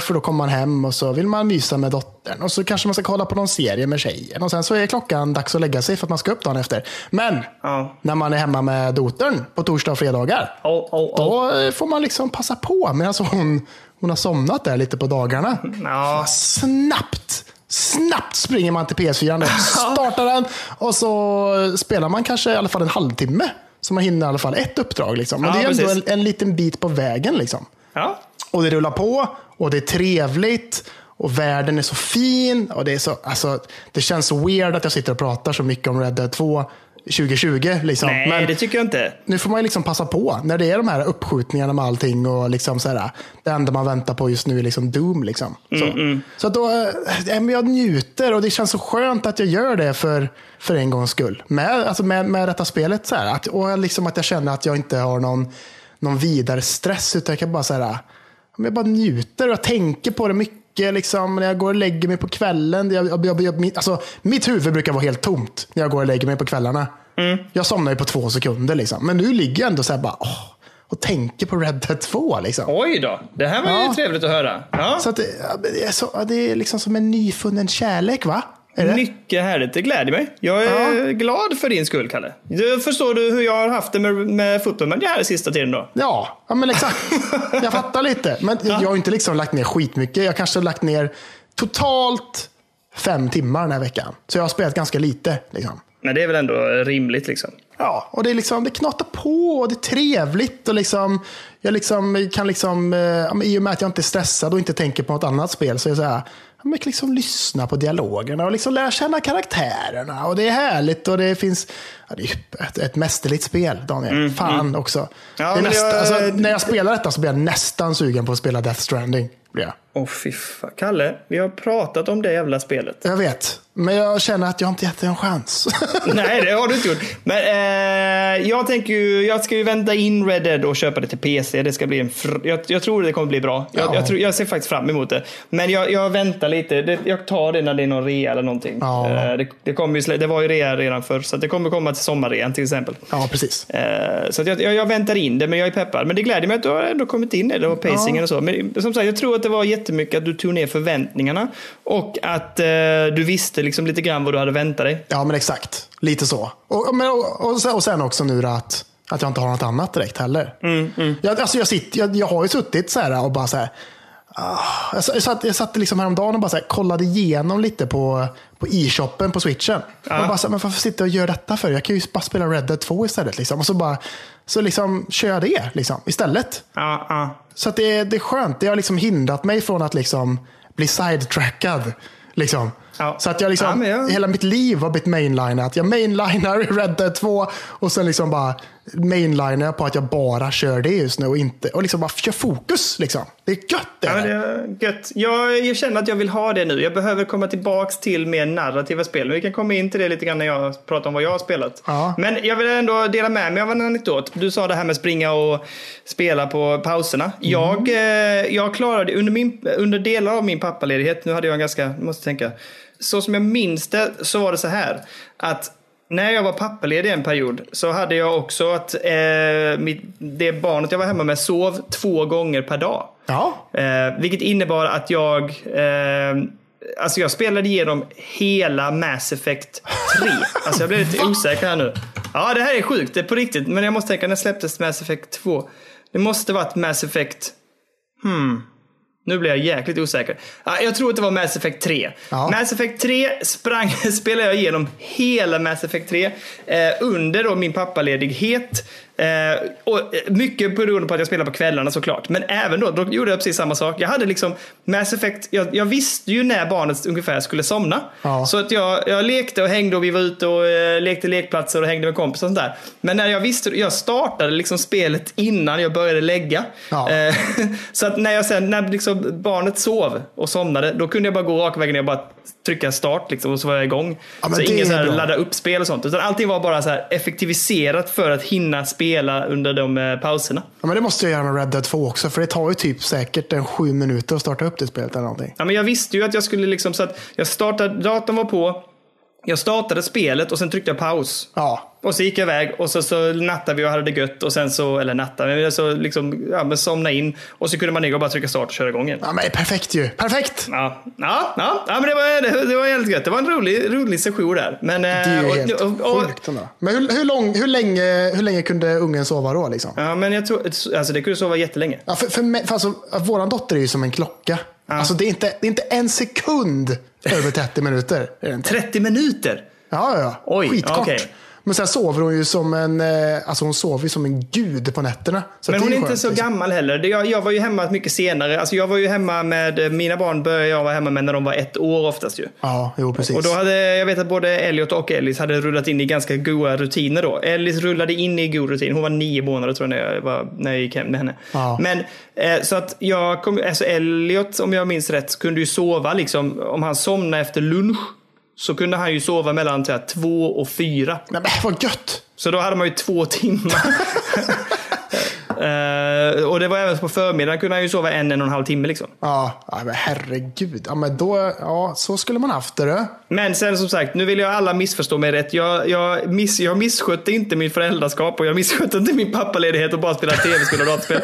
A: för då kommer man hem och så vill man mysa med dottern. Och så kanske man ska kolla på någon serie med tjejen. Och sen så är klockan dags att lägga sig för att man ska upp dagen efter. Men
B: Ja.
A: när man är hemma med dottern på torsdag och fredagar.
B: Oh, oh, oh.
A: Då eh, får man liksom passa på medan hon, hon har somnat där lite på dagarna.
B: Ja.
A: Snabbt, snabbt springer man till PS4, startar den och så spelar man kanske i alla fall en halvtimme. Så man hinner i alla fall ett uppdrag. Liksom. Men
B: Ja,
A: det är ändå en,
B: precis.
A: en liten bit på vägen. Liksom.
B: Ja.
A: Och det rullar på och det är trevligt. Och världen är så fin. Och det, är så, alltså, det känns så weird att jag sitter och pratar så mycket om Red Dead 2 2020. Liksom.
B: Nej,
A: Men-
B: det tycker jag inte.
A: nu får man ju liksom passa på när det är de här uppskjutningarna med allting och liksom så här, det enda man väntar på just nu är liksom Doom. Liksom. Så, så att då, eh, men jag njuter och det känns så skönt att jag gör det för, för en gångs skull. Med, alltså med, med detta spelet. Så här, att, och liksom att jag känner att jag inte har någon, någon vidare stress utan jag kan bara så här, men jag bara njuter och jag tänker på det mycket. Liksom, när jag går och lägger mig på kvällen. Jag, jag, jag, jag, alltså, mitt huvud brukar vara helt tomt när jag går och lägger mig på kvällarna. Jag somnar ju på två sekunder. Liksom. Men nu ligger jag ändå så här bara, åh, och tänker på Red Dead 2. Liksom.
B: Oj då, det här var ju
A: Ja.
B: trevligt att höra. Ja.
A: Så att det, är så, det är liksom som en nyfunnen kärlek, va? Det?
B: Mycket härligt, det gläder mig. Jag är glad för din skull, Kalle. Du förstår du hur jag har haft det med, med det här sista tiden då?
A: Ja, ja, men exakt. *laughs* Jag fattar lite. Men jag har inte liksom lagt ner skitmycket. Jag kanske har lagt ner totalt fem timmar den här veckan. Så jag har spelat ganska lite. Liksom.
B: Men det är väl ändå rimligt liksom.
A: Ja, och det, är liksom, det knatar på och det är trevligt. Och liksom, jag liksom kan liksom, eh, ja, I och med att jag inte är stressad och inte tänker på något annat spel så är det så här, ja, kan liksom lyssna på dialogerna och liksom lära känna karaktärerna. Och det är härligt och det finns ja, det är ett, ett mästerligt spel, Daniel. Fan också.
B: Mm, Ja,
A: det är
B: men
A: nästa,
B: jag-
A: alltså, när jag spelar detta så blir jag nästan sugen på att spela Death Stranding. Blir jag.
B: Åh fy fan. Kalle, vi har pratat om det jävla spelet.
A: jag vet, men jag känner att jag inte gett det en chans. *laughs*
B: Nej, det har du inte gjort. Men eh, jag tänker ju, jag ska ju vänta in Red Dead och köpa det till PC. Det ska bli en fr- jag, jag tror det kommer bli bra. Jag,
A: Ja.
B: jag, tror, jag ser faktiskt fram emot det. Men jag, jag väntar lite. Det, jag tar det när det är någon rea eller någonting.
A: Ja.
B: Eh, det, det, kommer ju, det var ju rea redan förr, så att det kommer komma till sommarrean till exempel.
A: ja, precis.
B: Eh, Så att jag, jag, jag väntar in det, men jag är peppad. Men det gläder mig att du har ändå kommit in i det och pacingen och så. Men som sagt, jag tror att det var jättemycket att du tog ner förväntningarna och att eh, du visste liksom lite grann vad du hade väntat dig.
A: Ja, men exakt. Lite så. Och, men, och, och, sen- och sen också nu att, att jag inte har något annat direkt heller. Jag, alltså jag, sitter, jag, jag har ju suttit så här och bara så här. Ah, jag, satt- jag satt, liksom häromdagen och bara här, kollade igenom lite på, på e-shoppen på switchen. Och bara så här, men varför sitter jag och gör detta för? Jag kan ju bara spela Red Dead 2 istället. Liksom. Och så bara så liksom kör jag det liksom, istället.
B: Ja, ja.
A: Så att det, det är skönt. Det har liksom hindrat mig från att liksom bli sidetrackad. Liksom.
B: Ja.
A: Så att jag liksom,
B: Ja, jag-
A: hela mitt liv har blivit mainlinat. Jag mainlinar i *laughs* Red Dead 2 och sen liksom bara mainlinar på att jag bara kör det just nu och inte och liksom bara kör fokus. Liksom. Det är gött det.
B: Ja, det är gött. Jag, jag känner att jag vill ha det nu. Jag behöver komma tillbaks till mer narrativa spel. Men vi kan komma in till det lite grann när jag pratar om vad jag har spelat.
A: Ja.
B: Men jag vill ändå dela med mig av en anekdot. Du sa det här med springa och spela på pauserna. Jag, eh, jag klarade under, min, under delar av min pappaledighet, nu hade jag en ganska, måste tänka, så som jag minns det så var det så här att när jag var pappaledig en period så hade jag också att eh, mitt, det barnet jag var hemma med sov två gånger per dag.
A: Ja.
B: Eh, vilket innebar att jag eh, Alltså jag spelade igenom hela Mass Effect 3. Alltså jag blev lite *laughs* osäker här nu. Ja, det här är sjukt. Det är på riktigt. Men jag måste tänka, när släpptes Mass Effect 2? Det måste varit Mass Effect... Hmm. Nu blir jag jäkligt osäker. Ja, jag tror att det var Mass Effect 3.
A: Ja.
B: Mass Effect 3 sprang, *laughs* spelade jag igenom hela Mass Effect 3 eh, under då min pappaledighet. Eh, och eh, mycket beroende på att jag spelar på kvällarna såklart. Men även då, då gjorde jag precis samma sak. Jag hade liksom Mass Effect, jag, jag visste ju när barnet ungefär skulle somna.
A: Ja.
B: Så att jag, jag lekte och hängde och vi var ute och eh, lekte lekplatser och hängde med kompisar och sånt där. Men när jag visste, jag startade liksom spelet innan jag började lägga.
A: Ja.
B: Eh, *laughs* så att när jag sen, när liksom barnet sov och somnade, då kunde jag bara gå raka vägen ner och bara trycka start liksom, och så var jag igång.
A: Ja,
B: så
A: är
B: så här
A: bra.
B: ladda upp spel och sånt. Utan allting var bara så här effektiviserat för att hinna spela under de eh, pauserna.
A: Ja, men det måste jag göra med Red Dead 2 också, för det tar ju typ säkert en sju minuter att starta upp det spelet eller någonting.
B: Ja, men jag visste ju att jag skulle liksom så att jag startade, datorn var på, jag startade spelet och sen tryckte jag paus.
A: Ja,
B: Och så gick jag iväg och så, så nattade vi och hade det gött och sen så, eller nattade, men så liksom, ja men somna in. Och så kunde man ligga och bara trycka start och köra igång igen.
A: ja men perfekt ju. Perfekt!
B: Ja, ja, ja, ja men det var, det, det var jävligt gött. Det var en rolig, rolig session där. Men,
A: Det är ju
B: och,
A: helt
B: och, och,
A: sjukt ändå. Men hur, hur, lång, hur, länge, hur länge kunde ungen sova då? Liksom?
B: Ja, men jag tror, alltså det kunde sova jättelänge.
A: Ja, för, för, mig, för alltså, våran dotter är ju som en klocka. Alltså, det, är inte, det är inte en sekund över 30 minuter. Är det inte.
B: 30 minuter!
A: Ja, ja.
B: Oj,
A: Skitkort.
B: okej.
A: Men sen sover hon ju som en, eh, alltså hon sover som en gud på nätterna. Så
B: Men hon är inte
A: skönt,
B: så
A: liksom.
B: gammal heller. Jag, jag var ju hemma mycket senare. Alltså jag var ju hemma med, mina barn började jag vara hemma med när de var ett år oftast ju.
A: Ja, jo precis.
B: Och då hade, jag vet att både Elliot och Ellis hade rullat in i ganska goda rutiner då. Ellis rullade in i god rutin. Hon var nio månader tror jag när jag, var, när jag gick hem med henne.
A: Ja.
B: Men eh, så att jag kom, alltså Elliot om jag minns rätt kunde ju sova liksom, om han somnade efter lunch så kunde han ju sova mellan här, två och fyra.
A: Nej, men vad gött!
B: Så då hade man ju två timmar. *laughs* Eh, och det var även på förmiddagen kunde han ju sova en, en och en halv timme liksom.
A: Ja, men herregud. Ja, men då, ja, så skulle man haft det. du.
B: Men sen som sagt, nu vill jag alla missförstå mig rätt. Jag, jag, miss, jag misskötte inte min föräldraskap och jag misskötte inte min pappaledighet och bara spelade tv-spel och dataspel.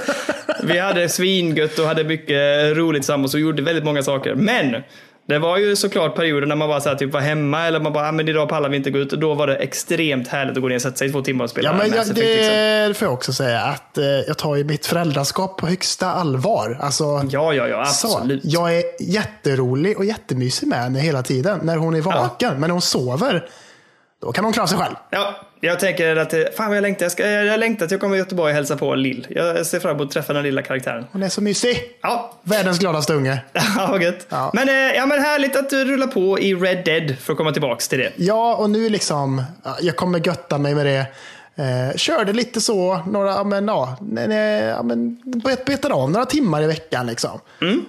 B: *laughs* Vi hade svingött och hade mycket roligt tillsammans och gjorde väldigt många saker. Men det var ju såklart perioder när man bara så här, typ var hemma eller man bara, ah, men idag pallar vi inte gå ut. Och då var det extremt härligt att gå ner och sätta sig i två timmar och spela
A: Ja, men jag,
B: liksom.
A: det får jag också säga. Att eh, jag tar ju mitt föräldraskap på högsta allvar. Alltså,
B: Ja, ja, ja,
A: så,
B: absolut.
A: jag är jätterolig och jättemysig med henne hela tiden. När hon är vaken. Men när hon sover, då kan hon klara sig själv.
B: Ja, jag tänker att, fan vad jag längtar. Jag, ska, jag längtar att jag kommer till Göteborg och hälsa på Lill. Jag ser fram emot att träffa den lilla karaktären.
A: Hon är så mysig.
B: Ja,
A: Världens gladaste unge. *laughs*
B: Ja, vad gött.
A: Ja.
B: Men, eh, ja, men härligt att du rullar på i Red Dead för att komma tillbaks till det.
A: Ja, och nu liksom, ja, jag kommer götta mig med det. Eh, körde lite så, några, ja, men, ja, ja, men, bet- betade av några timmar i veckan. Liksom.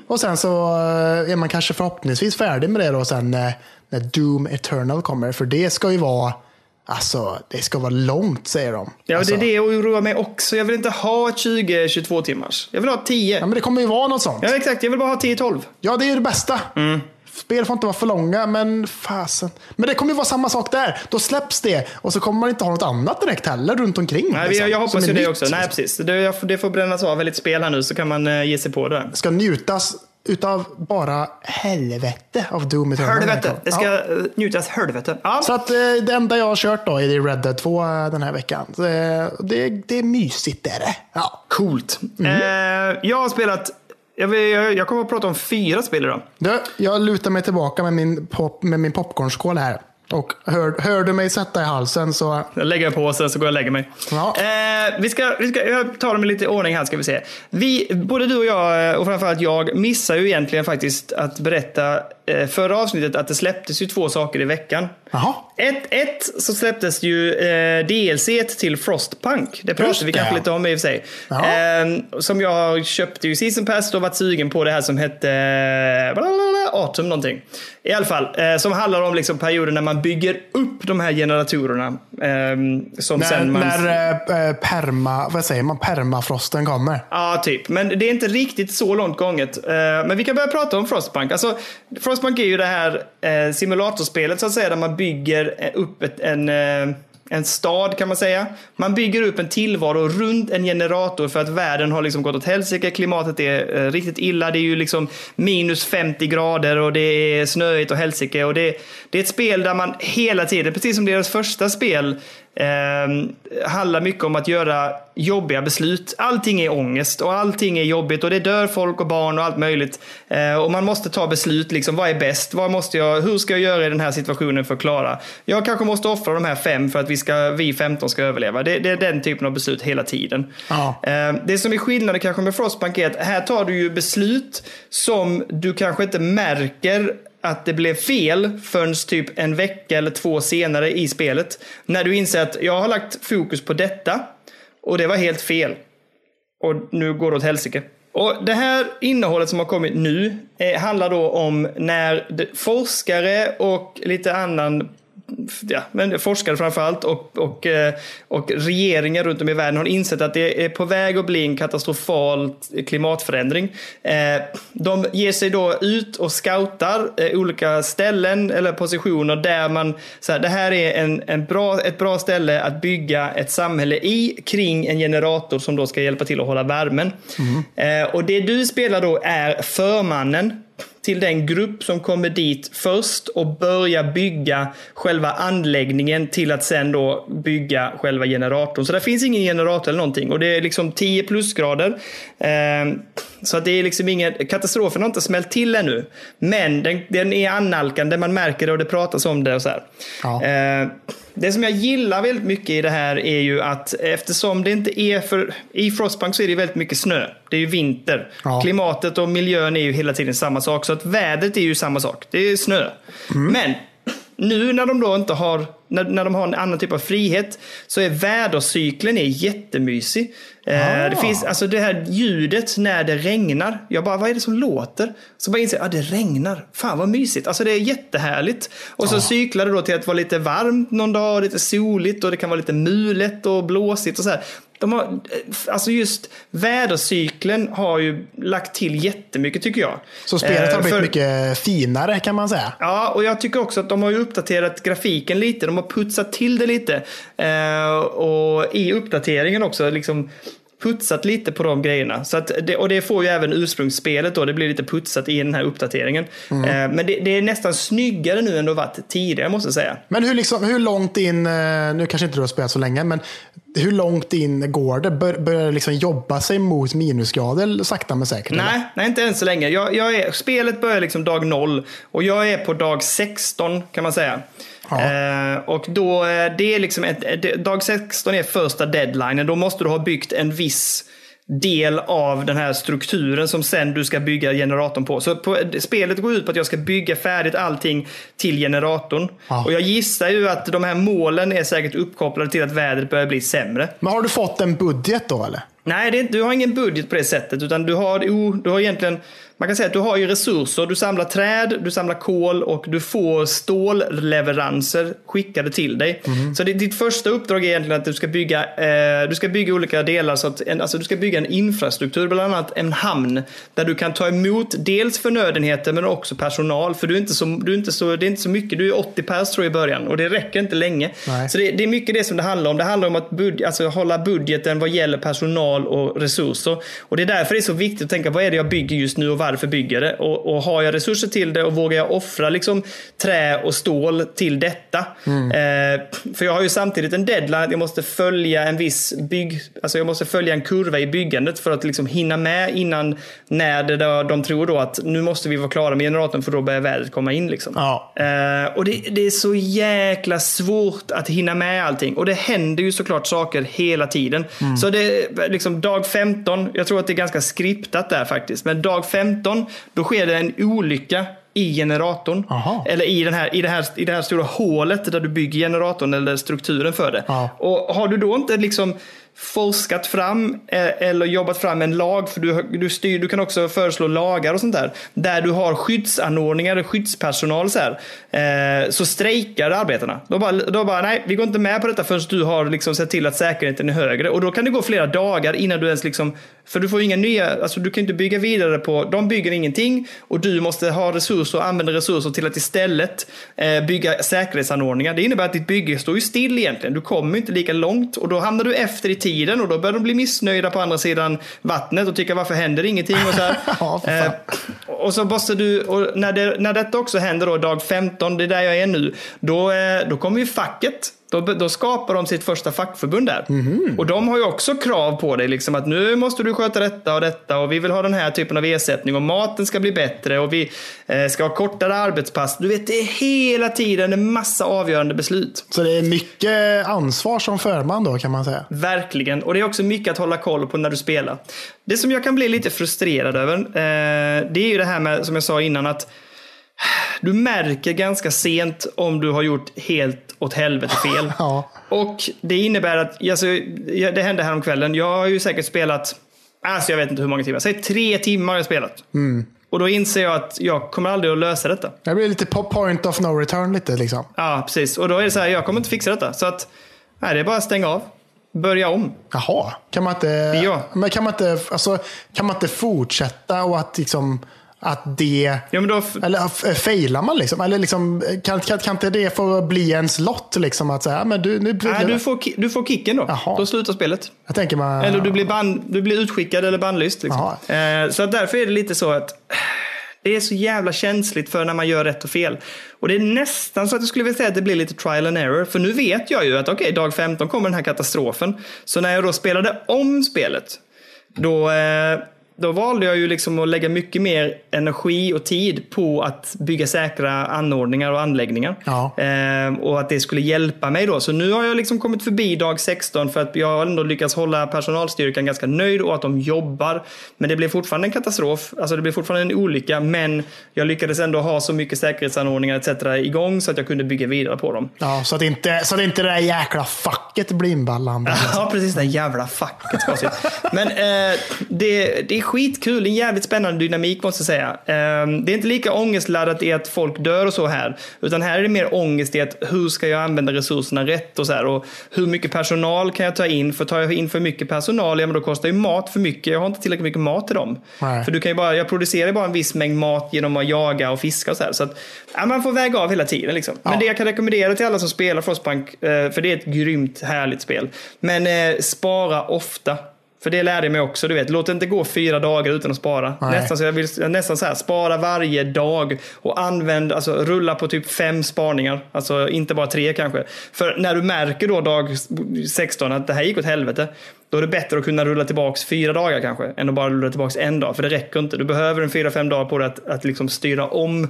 A: Och sen så eh, är man kanske förhoppningsvis färdig med det då sen eh, när Doom Eternal kommer. För det ska ju vara, alltså, det ska vara långt säger de.
B: Ja,
A: alltså,
B: det är det och oroar mig också. Jag vill inte ha ett 20-22 timmars. Jag vill ha 10.
A: Ja, men det kommer ju vara något sånt.
B: Ja, exakt. Jag vill bara ha 10-12.
A: Ja, det är ju det bästa. Spel får inte vara för långa, men fasen. Men det kommer ju vara samma sak där. Då släpps det och så kommer man inte ha något annat direkt heller runt omkring.
B: Nej,
A: liksom,
B: jag, jag hoppas ju det
A: nytt,
B: också. Nej, precis. Det, jag- det får brännas av väldigt spel här nu så kan man eh, ge sig på det.
A: ska njutas utav bara helvete av Doom Eternal.
B: Helvete. Det ska
A: Ja.
B: eh, njutas helvete. Ja.
A: Så att eh, det enda jag har kört då är det Red Dead 2 eh, den här veckan. Det, det är mysigt är det. Ja.
B: Coolt.
A: Mm.
B: Eh, jag har spelat... Jag, vill, jag, jag kommer att prata om fyra spel idag.
A: Du, jag lutar mig tillbaka med min, pop, med min popcornskål här. Och hör, hör du mig sätta i halsen så...
B: Jag lägger på sen så går jag och lägger mig.
A: Ja.
B: Eh, vi ska, vi ska, jag tar dem i lite ordning här ska vi se. Vi, både du och jag, eh, och framförallt jag, missar ju egentligen faktiskt att berätta förra avsnittet att det släpptes ju två saker i veckan.
A: Jaha.
B: Ett, ett så släpptes ju eh, DLC till Frostpunk. Det pratade
A: Just
B: vi
A: det,
B: kanske lite om i och för sig. Eh, som jag köpte ju Season Pass och varit sugen på det här som hette eh, Autumn någonting. I alla fall, eh, som handlar om liksom perioden när man bygger upp de här generatorerna. Eh, som
A: När,
B: sen man...
A: när eh, eh, perma, vad säger man, permafrosten kommer.
B: Ja, typ. Men det är inte riktigt så långt gånget. Eh, Men vi kan börja prata om Frostpunk. Alltså, Frostpunk är ju det här eh, simulatorspelet så att säga, där man bygger eh, upp ett, en, eh, en stad kan man säga. Man bygger upp en tillvaro runt en generator för att världen har liksom gått åt helsike. Klimatet är eh, riktigt illa. Det är ju liksom minus 50 grader och det är snöigt och helsike. Och det, det är ett spel där man hela tiden, precis som deras första spel, eh, handlar mycket om att göra jobbiga beslut. Allting är ångest och allting är jobbigt och det dör folk och barn och allt möjligt. Eh, och man måste ta beslut, liksom, vad är bäst? Vad måste jag, hur ska jag göra i den här situationen för att klara? Jag kanske måste offra de här fem för att vi, ska, vi 15 ska överleva. Det, det är den typen av beslut hela tiden.
A: Ja.
B: Eh, det som är skillnaden kanske med Frostbank är att här tar du ju beslut som du kanske inte märker att det blev fel förrän typ en vecka eller två senare i spelet. När du inser att jag har lagt fokus på detta och det var helt fel. Och nu går det åt helsike. Och det här innehållet som har kommit nu eh, handlar då om när forskare och lite annan ja, men forskare framförallt och, och, eh, och regeringar runt om i världen har insett att det är på väg att bli en katastrofal klimatförändring. Eh, de ger sig då ut och scoutar eh, olika ställen eller positioner där man, så här, det här är en, en bra, ett bra ställe att bygga ett samhälle i kring en generator som då ska hjälpa till att hålla värmen. Mm. Och det du spelar då är förmannen till den grupp som kommer dit först och börjar bygga själva anläggningen till att sen då bygga själva generatorn. Så det finns ingen generator eller någonting och det är liksom 10 plusgrader. Eh, så att det är liksom ingen, katastrofen har inte smält till ännu. Men den, den är annalkande, man märker det och det pratas om det och så
A: ja.
B: Det som jag gillar väldigt mycket i det här är ju att eftersom det inte är för... I Frostpunk så är det väldigt mycket snö. Det är ju vinter. Ja. Klimatet och miljön är ju hela tiden samma sak. Så att vädret är ju samma sak. Det är snö. Mm. Men nu när de då inte har, när, när de har en annan typ av frihet så är vädercykeln är jättemysig. Eh, det finns alltså det här ljudet när det regnar. Jag bara, vad är det som låter? Så bara inser jag, ah, det regnar. Fan vad mysigt. Alltså det är jättehärligt. Och så ah. cyklar det då till att vara lite varmt någon dag, lite soligt och det kan vara lite mulet och blåsigt och så här. De har, alltså just vädercykeln har ju lagt till jättemycket tycker jag.
A: Så spelet har blivit För, mycket finare kan man säga.
B: Ja, och jag tycker också att de har uppdaterat grafiken lite. De har putsat till det lite. och i uppdateringen också liksom putsat lite på de grejerna. Så att det, och det får ju även ursprungsspelet då. Det blir lite putsat i den här uppdateringen. Mm. Eh, men det, det, är nästan snyggare nu än det varit tidigare måste jag säga.
A: Men hur, liksom, hur långt in, eh, nu kanske inte du har spelat så länge, men hur långt in går det? Bör, börjar det liksom jobba sig mot minusgrader sakta men säkert?
B: Nej, nej inte än så länge. Jag, jag är, spelet börjar liksom dag noll och jag är på dag 16 kan man säga. Ja. Eh, och då, eh, det är liksom ett, dag 16 är första deadlinen. Då måste du ha byggt en viss del av den här strukturen som sen du ska bygga generatorn på. Så på, spelet går ut på att jag ska bygga färdigt allting till generatorn. Ja. Och jag gissar ju att de här målen är säkert uppkopplade till att vädret börjar bli sämre.
A: Men har du fått en budget då eller?
B: Nej, det, du har ingen budget på det sättet. Utan du har, oh, du har egentligen man kan säga att du har ju resurser. Du samlar träd, du samlar kol och du får stålleveranser skickade till dig. Mm. Så det, ditt första uppdrag är egentligen att du ska bygga, eh, du ska bygga olika delar. Så att en, alltså du ska bygga en infrastruktur, bland annat en hamn. Där du kan ta emot dels förnödenheter men också personal. För du är inte så, du är inte så, det är inte så mycket, du är 80 pers tror jag i början och det räcker inte länge. Nej. Så det, det, är mycket det som det handlar om. Det handlar om att bud, alltså, hålla budgeten vad gäller personal och resurser. Och det är därför det är så viktigt att tänka vad är det jag bygger just nu och varför bygger det? Och, och har jag resurser till det och vågar jag offra liksom trä och stål till detta? Mm. Eh, för jag har ju samtidigt en deadline att jag måste följa en viss bygg, alltså jag måste följa en kurva i byggandet för att liksom hinna med innan när det då, de tror då att nu måste vi vara klara med generatorn för då börjar vädret komma in. Liksom.
A: Ja.
B: Eh, och det, det, är så jäkla svårt att hinna med allting. Och det händer ju såklart saker hela tiden. Mm. Så det liksom dag 15, jag tror att det är ganska skriptat där faktiskt, men dag 15 då sker det en olycka i generatorn.
A: Aha.
B: Eller i, den här, i, det här, i det här stora hålet där du bygger generatorn eller strukturen för det.
A: Ja.
B: Och har du då inte liksom forskat fram eh, eller jobbat fram en lag, för du, du, styr, du kan också föreslå lagar och sånt där, där du har skyddsanordningar, skyddspersonal så här, eh, så strejkar arbetarna. Då bara, då bara, nej, vi går inte med på detta förrän du har liksom sett till att säkerheten är högre. Och då kan det gå flera dagar innan du ens liksom, för du får inga nya, alltså du kan inte bygga vidare på, de bygger ingenting och du måste ha resurser och använda resurser till att istället eh, bygga säkerhetsanordningar. Det innebär att ditt bygge står ju still egentligen. Du kommer inte lika långt och då hamnar du efter i tiden och då börjar de bli missnöjda på andra sidan vattnet och tycka varför händer ingenting? och så *laughs*
A: ja, eh,
B: och så måste du, och när, det, när detta också händer då dag 15, det är där jag är nu, då, eh, då kommer ju facket Då, då skapar de sitt första fackförbund där.
A: Mhm.
B: Och de har ju också krav på dig, liksom, att nu måste du sköta detta och detta och vi vill ha den här typen av ersättning och maten ska bli bättre och vi eh, ska ha kortare arbetspass. Du vet, det är hela tiden en massa avgörande beslut.
A: Så det är mycket ansvar som förman då kan man säga.
B: Verkligen. Och det är också mycket att hålla koll på när du spelar. Det som jag kan bli lite frustrerad över, eh, det är ju det här med, som jag sa innan, att du märker ganska sent om du har gjort helt åt helvete fel. *laughs*
A: Ja.
B: Och det innebär att, alltså, det hände här om kvällen. jag har ju säkert spelat, alltså jag vet inte hur många timmar, säg tre timmar har jag spelat. Och då inser jag att jag kommer aldrig att lösa detta.
A: Det blir lite po- point of no return lite liksom.
B: Ja, precis. Och då är det så här, jag kommer inte fixa detta. Så att, nej, det är bara att stänga av. Börja om.
A: Jaha, kan man inte,
B: Ja.
A: men kan man inte, alltså, kan man inte fortsätta och att liksom att det,
B: Ja, då,
A: eller f- failar man liksom? Eller liksom, kan, kan, kan inte det få bli ens lott liksom? Att säga, men du, nu blir
B: nej,
A: det-
B: du, får, du får kicken då.
A: Jaha.
B: Då slutar spelet.
A: Jag tänker man,
B: Eller du blir, ban, du blir utskickad eller bannlyst. Liksom. Eh, så därför är det lite så att det är så jävla känsligt för när man gör rätt och fel. Och det är nästan så att jag skulle vilja säga att det blir lite trial and error. För nu vet jag ju att okej, dag 15 kommer den här katastrofen. Så när jag då spelade om spelet, då, eh, då valde jag ju liksom att lägga mycket mer energi och tid på att bygga säkra anordningar och anläggningar.
A: Ja.
B: Eh, och att det skulle hjälpa mig då. Så nu har jag liksom kommit förbi dag 16 för att jag har ändå lyckats hålla personalstyrkan ganska nöjd och att de jobbar. Men det blev fortfarande en katastrof. Alltså det blev fortfarande en olycka. Men jag lyckades ändå ha så mycket säkerhetsanordningar etc. igång så att jag kunde bygga vidare på dem.
A: ja, så, att inte, så att inte det där jäkla facket blir inblandande. *laughs*
B: Ja, precis. Det där jävla facket. Men eh, det, det är skitkul. Det är en jävligt spännande dynamik måste jag säga. Eh, det är inte lika ångestladdat i att folk dör och så här. Utan här är det mer ångest i att hur ska jag använda resurserna rätt och så här. Och hur mycket personal kan jag ta in? För tar jag in för mycket personal, ja men då kostar ju mat för mycket. Jag har inte tillräckligt mycket mat till dem.
A: Nej.
B: För du kan ju bara, jag producerar bara en viss mängd mat genom att jaga och fiska och så här. Så att, ja, man får väga av hela tiden liksom. Men
A: Ja.
B: det jag kan rekommendera till alla som spelar Frostpunk, eh, för det är ett grymt härligt spel. Men eh, spara ofta. För det lärde jag mig också, du vet. Låt det inte gå fyra dagar utan att spara.
A: Nej.
B: Nästan så jag vill nästan så här, spara varje dag och använd, alltså rulla på typ fem spaningar. Alltså inte bara tre kanske. För när du märker då dag 16 att det här gick åt helvete, då är det bättre att kunna rulla tillbaks fyra dagar kanske, än att bara rulla tillbaks en dag. För det räcker inte. Du behöver en fyra, fem dagar på dig att, att liksom styra om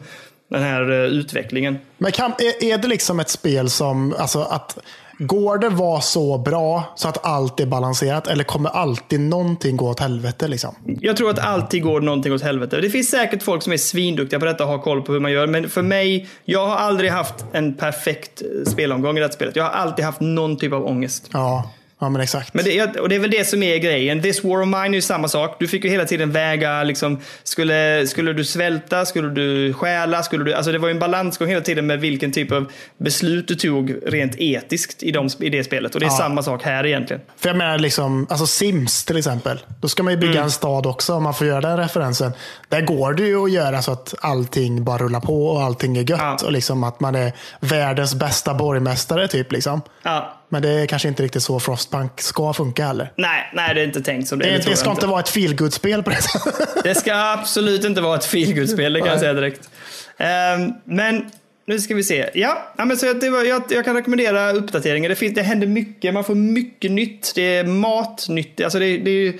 B: den här eh, utvecklingen.
A: Men kan, är, är det liksom ett spel som, alltså att Går det vara så bra så att allt är balanserat eller kommer alltid någonting gå åt helvete? Liksom?
B: Jag tror att alltid går någonting åt helvete. Det finns säkert folk som är svinduktiga på detta och har koll på hur man gör. Men för mig, jag har aldrig haft en perfekt spelomgång i det här spelet. Jag har alltid haft någon typ av ångest.
A: Ja, ja men exakt.
B: Men det, och det är väl det som är grejen. This War of Mine är ju samma sak. Du fick ju hela tiden väga, liksom, skulle, skulle du svälta, skulle du stjäla, skulle du... Alltså det var ju en balansgång hela tiden med vilken typ av beslut du tog rent etiskt i, de, i det spelet. Och det är
A: Ja.
B: samma sak här egentligen.
A: För jag menar, liksom, alltså Sims till exempel. Då ska man ju bygga
B: Mm.
A: en stad också om man får göra den referensen. Där går det ju att göra så att allting bara rullar på och allting är gött.
B: Ja.
A: Och liksom att man är världens bästa borgmästare typ. Liksom.
B: Ja.
A: Men det är kanske inte riktigt så Frostbank ska funka heller.
B: Nej, nej, det är inte tänkt som det.
A: Det,
B: det
A: det,
B: jag
A: ska inte vara ett feelgood-spel på det sättet.
B: Det ska absolut inte vara ett feelgood-spel, det kan jag
A: Nej.
B: säga direkt. Ehm, men nu ska vi se. Ja, men så det var, jag, jag kan rekommendera uppdateringar. Det, finns, det händer mycket, man får mycket nytt. Det är matnytt, alltså det, det, är-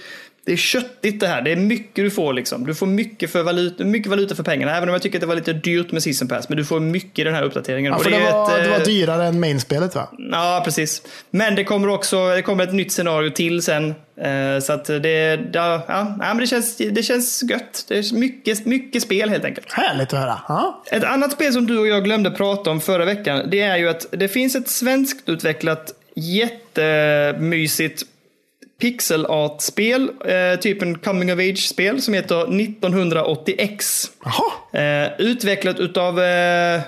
B: det är köttigt det här. Det är mycket du får liksom. Du får mycket, för valuta, mycket valuta för pengarna. Även om jag tycker att det var lite dyrt med season pass. Men du får mycket i den här uppdateringen.
A: Ja, för det,
B: är
A: var,
B: ett,
A: det var
B: eh,
A: dyrare än mainspelet va?
B: Ja, precis. Men det kommer också det kommer ett nytt scenario till sen. Eh, Så att det, ja, ja, men det, känns, det känns gött. Det är mycket, mycket spel helt enkelt.
A: Härligt att höra. Ja.
B: Ett annat spel som du och jag glömde prata om förra veckan, det är ju att det finns ett svenskt utvecklat jättemysigt pixel art-spel, eh, typ en coming of age-spel som heter 1980X.
A: Jaha.
B: Eh, utvecklat utav eh,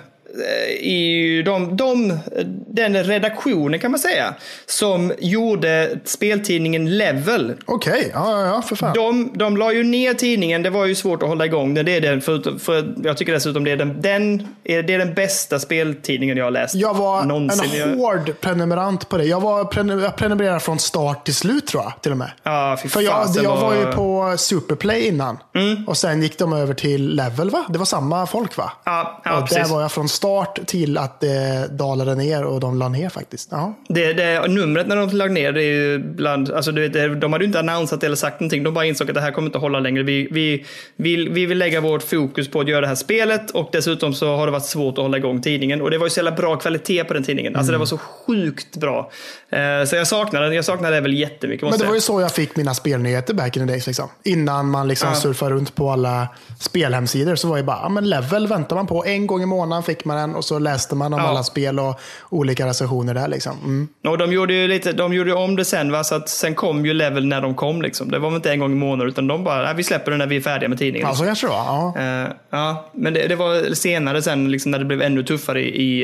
B: i de, de, den redaktionen kan man säga, som gjorde speltidningen Level.
A: Okej, ja, ja, ja, för fan.
B: De, de la ju ner tidningen, det var ju svårt att hålla igång den. Det är den för, för, jag tycker dessutom det är den, den, är, det är den bästa speltidningen jag har läst.
A: Jag var
B: någonsin.
A: en hård prenumerant på det. Jag, var jag prenumererade från start till slut tror jag. Till och med.
B: Ja, fy
A: För jag, jag var ju
B: vad-
A: på Superplay innan.
B: Mm.
A: Och sen gick de över till Level va? Det var samma folk va?
B: Ja, ja
A: och där
B: precis.
A: var jag från start. Start till att det dalade ner och de la ner faktiskt. Ja.
B: Det, det, numret när de lade ner, det är ju bland, alltså du vet, de hade ju inte annonsat eller sagt någonting. De bara insåg att det här kommer inte hålla längre. Vi, vi, vi, vi vill lägga vårt fokus på att göra det här spelet och dessutom så har det varit svårt att hålla igång tidningen. Och det var ju så jävla bra kvalitet på den tidningen. Alltså det var så sjukt bra. Eh, så jag saknar den. Jag saknar det väl jättemycket.
A: Men det var ju så jag fick mina spelnyheter back in the days. Liksom. Innan man liksom
B: Ja.
A: surfade runt på alla spelhemsidor så var det bara, ja, men level väntar man på. En gång i månaden fick man den och så läste man om
B: Ja.
A: alla spel och olika recensioner där. Liksom. Mm.
B: Och de gjorde ju lite, de gjorde om det sen, va? så att sen kom ju level när de kom. Liksom. Det var väl inte en gång i månaden, utan de bara, "Nej, vi släpper den när vi är färdiga med tidningen.
A: Ja, så kanske det var. Ja.
B: Eh, ja, men det, det var senare sen liksom, när det blev ännu tuffare i, i,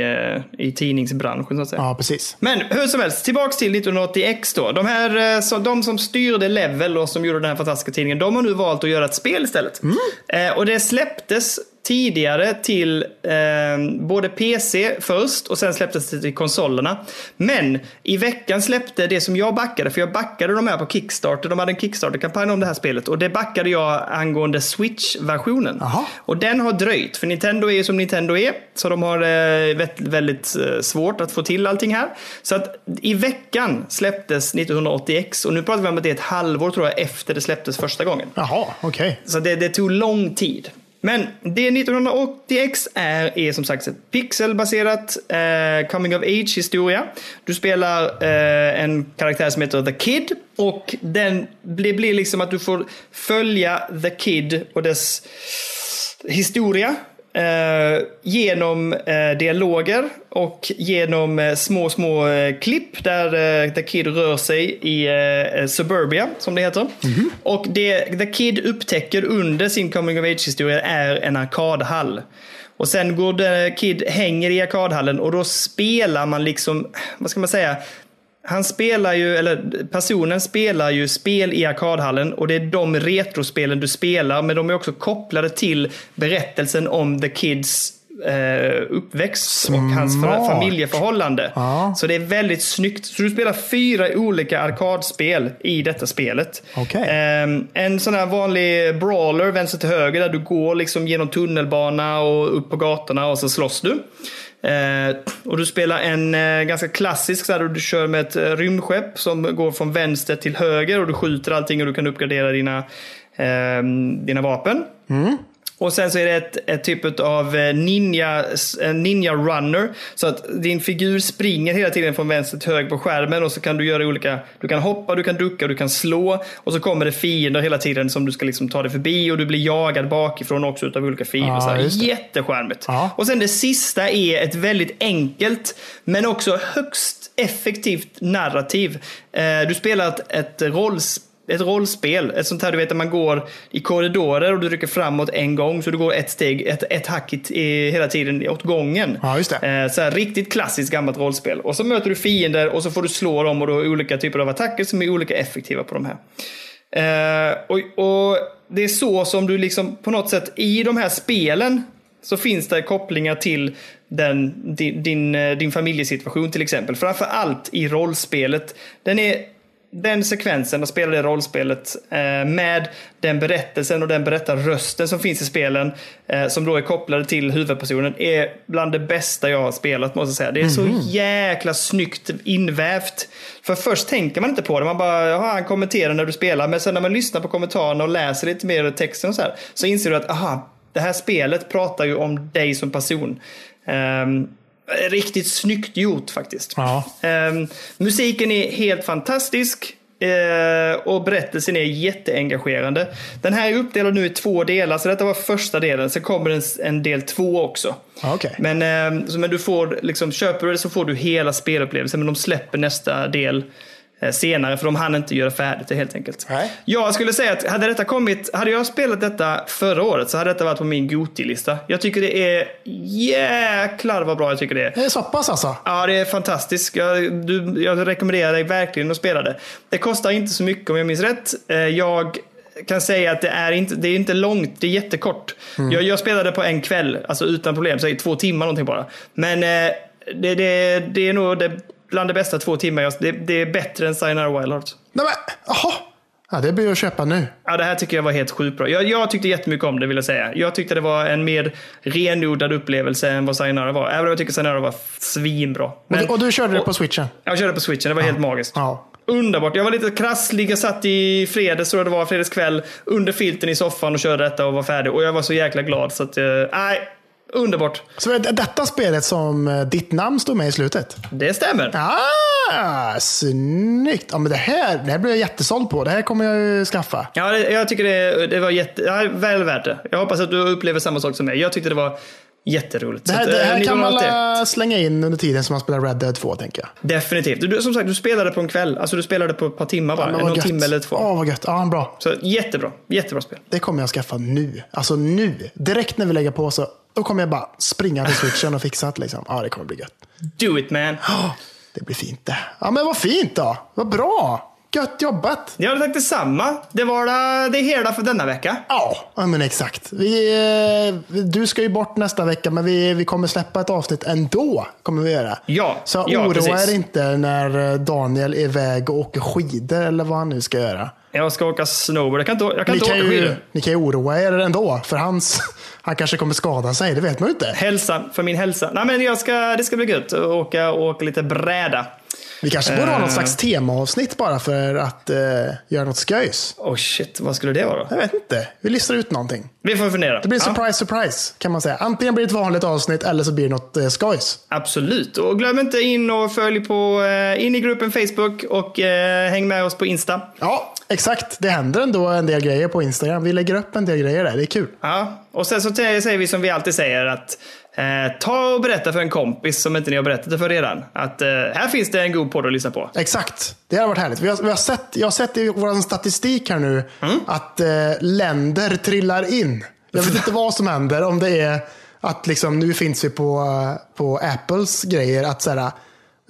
B: eh, i tidningsbranschen. Så att säga.
A: ja, precis.
B: Men hur som helst, tillbaks till 1980X då. De, här, eh, så, de som styrde Level och som gjorde den här fantastiska tidningen, de har nu valt att göra ett spel istället. Eh, och det släpptes tidigare till eh, både PC först och sen släpptes det till konsolerna. Men i veckan släppte det som jag backade, för jag backade de här på Kickstarter. De hade en Kickstarter-kampanj om det här spelet och det backade jag angående Switch-versionen. Och den har dröjt, för Nintendo är ju som Nintendo är. Så de har eh, väldigt, eh, svårt att få till allting här. Så att i veckan släpptes 1980X och nu pratar vi om att det är ett halvår tror jag efter det släpptes första gången.
A: Jaha, okej.
B: Så det, det tog lång tid. Men det 1980X är, är som sagt ett pixelbaserat eh, coming of age historia. Du spelar eh, en karaktär som heter The Kid och den blir, blir liksom att du får följa The Kid och dess historia. Eh, genom eh, dialoger och genom eh, små, små eh, klipp där eh, The Kid rör sig i eh, Suburbia, som det heter. Och det The Kid upptäcker under sin coming of age-historia är en arkadhall. Och sen går The Kid, hänger i arkadhallen och då spelar man liksom, vad ska man säga, han spelar ju, eller personen spelar ju spel i arkadhallen och det är de retrospelen du spelar, men de är också kopplade till berättelsen om The Kids eh, uppväxt och hans familjeförhållande.
A: Ja.
B: Så det är väldigt snyggt. Så du spelar fyra olika arkadspel i detta spelet.
A: Okej.
B: Ehm, en sån här vanlig brawler, vänster till höger, där du går liksom genom tunnelbana och upp på gatorna och så slåss du. Eh, och du spelar en eh, ganska klassisk där du kör med ett eh, rymdskepp som går från vänster till höger och du skjuter allting och du kan uppgradera dina, eh, dina vapen. Mm. Och sen så är det ett, ett typ av eh, ninja, ninja runner. Så att din figur springer hela tiden från vänster till höger på skärmen och så kan du göra olika, du kan hoppa, du kan ducka, du kan slå och så kommer det fiender hela tiden som du ska liksom ta dig förbi och du blir jagad bakifrån också utav olika fiender.
A: Ja,
B: så.
A: Ja.
B: Och sen det sista är ett väldigt enkelt men också högst effektivt narrativ. Eh, du spelar ett, ett rollspel ett rollspel, ett sånt här du vet att man går i korridorer och du rycker framåt en gång så du går ett steg, ett, ett hack i, i, hela tiden åt gången.
A: Ja, just det.
B: Eh, så här, riktigt klassiskt gammalt rollspel. Och så möter du fiender och så får du slå dem och du har olika typer av attacker som är olika effektiva på de här. Eh, och, och det är så som du liksom på något sätt i de här spelen så finns det kopplingar till den, din, din, eh, din familjesituation till exempel. Framför allt i rollspelet. Den är den sekvensen, att spela det rollspelet eh, med den berättelsen och den berättarrösten som finns i spelen eh, som då är kopplade till huvudpersonen är bland det bästa jag har spelat måste jag säga. Det är så jäkla snyggt invävt. För först tänker man inte på det, man bara, jaha, han kommenterar när du spelar. Men sen när man lyssnar på kommentarerna och läser lite mer texten och så här, så inser du att, aha, det här spelet pratar ju om dig som person. Ehm, riktigt snyggt gjort faktiskt.
A: Ja.
B: Ehm, musiken är helt fantastisk. eh, och berättelsen är jätteengagerande. Den här är uppdelad nu i två delar, så detta var första delen. Sen kommer en, en del två också.
A: Okej.
B: Men, ehm, så, men du får, liksom, köper du det så får du hela spelupplevelsen, men de släpper nästa del senare, för de hann inte göra färdigt det helt enkelt.
A: Nej.
B: Jag skulle säga att hade detta kommit, hade jag spelat detta förra året så hade detta varit på min Goti-lista. Jag tycker det är jäklar vad bra jag tycker det är.
A: Det är så pass alltså?
B: Ja, det är fantastiskt. Jag, du, jag rekommenderar dig verkligen att spela det. Det kostar inte så mycket om jag minns rätt. Eh, Jag kan säga att det är inte, det är inte långt, det är jättekort. Jag, jag spelade på en kväll, alltså utan problem, så i två timmar någonting bara. Men eh, det, det, det är nog det, bland det bästa två timmar. Det, det är bättre än Sayonara Wild Hearts.
A: Nej men, jaha. Ja, det blir att köpa nu.
B: Ja, det här tycker jag var helt sjukt bra. Jag, jag tyckte jättemycket om det vill jag säga. Jag tyckte det var en mer renodlad upplevelse än vad Sayonara var. Även om jag tycker Sayonara var svinbra. Men
A: och, och du körde det på switchen?
B: jag körde på switchen, det var helt magiskt.
A: Ja.
B: Underbart. Jag var lite krasslig. Jag satt i fredags, tror jag det var, fredagskväll, under filten i soffan och körde detta och var färdig. Och jag var så jäkla glad. Så att, eh, nej, underbart.
A: Så är det detta spelet som eh, ditt namn står med i slutet?
B: Det stämmer.
A: Ah, snyggt! Ja, men det, här, det här blir jag jättesåld på. Det här kommer jag ju skaffa.
B: Ja, det, jag tycker det, det var jätte, ja, väl värt det. Jag hoppas att du upplever samma sak som mig. Jag tyckte det var jätteroligt.
A: Det här, det
B: eh,
A: här kan man
B: 1981.
A: alla slänga in under tiden som man spelar Red Dead 2, tänker jag.
B: Definitivt. Du, som sagt, du spelade på en kväll. Alltså du spelade på ett par timmar bara.
A: Men
B: Någon
A: gött.
B: timme eller två.
A: Åh, vad gött. Ja, bra.
B: Så jättebra. Jättebra spel.
A: Det kommer jag skaffa nu. Alltså nu. Direkt när vi lägger på så då kommer jag bara springa till switchen och fixa det. Liksom. Ja, det kommer bli gött.
B: Do it man. *gasps*
A: Det blir fint det. Ja, men vad fint då. Vad bra. Gött jobbat.
B: Hade sagt detsamma. Det var det, det hela för denna vecka.
A: Ja, ja men exakt. Vi, eh, du ska ju bort nästa vecka, men vi, vi kommer släppa ett avsnitt ändå. Kommer vi göra.
B: Ja,
A: Så
B: ja,
A: oroa
B: precis.
A: er inte när eh, Daniel är iväg och åker skidor eller vad han nu ska göra.
B: Jag ska åka snowboard. Jag kan inte, jag kan
A: Ni
B: inte
A: kan,
B: åka
A: ju,
B: skidor.
A: ni kan ju oroa er ändå, för hans, *laughs* han kanske kommer skada sig. Det vet man ju inte.
B: Hälsa, för min hälsa. Nej men jag ska, det ska bli gött. att Åka, åka lite bräda.
A: Vi kanske borde ha
B: Eh.
A: något slags temaavsnitt bara för att eh, göra något sköjs.
B: Oh shit, vad skulle det vara?
A: Jag vet inte. Vi listar ut någonting.
B: Vi får fundera.
A: Det blir
B: Ja,
A: surprise, surprise kan man säga. Antingen blir det ett vanligt avsnitt eller så blir det något eh, skojs.
B: absolut. Och glöm inte in och följ på, eh, in i gruppen Facebook och eh, häng med oss på Insta.
A: Ja, exakt. Det händer ändå en del grejer på Instagram. Vi lägger upp en del grejer där. Det är kul.
B: Ja, och sen så säger vi som vi alltid säger att eh, ta och berätta för en kompis som inte ni har berättat det för redan. Att eh, här finns det en god podd att lyssna på.
A: Exakt. Det har varit härligt. Vi har, vi har sett, jag har sett i vår statistik här nu att eh, länder trillar in. Jag vet inte vad som händer. Om det är att liksom, nu finns vi på, eh, på Apples grejer. Att så här,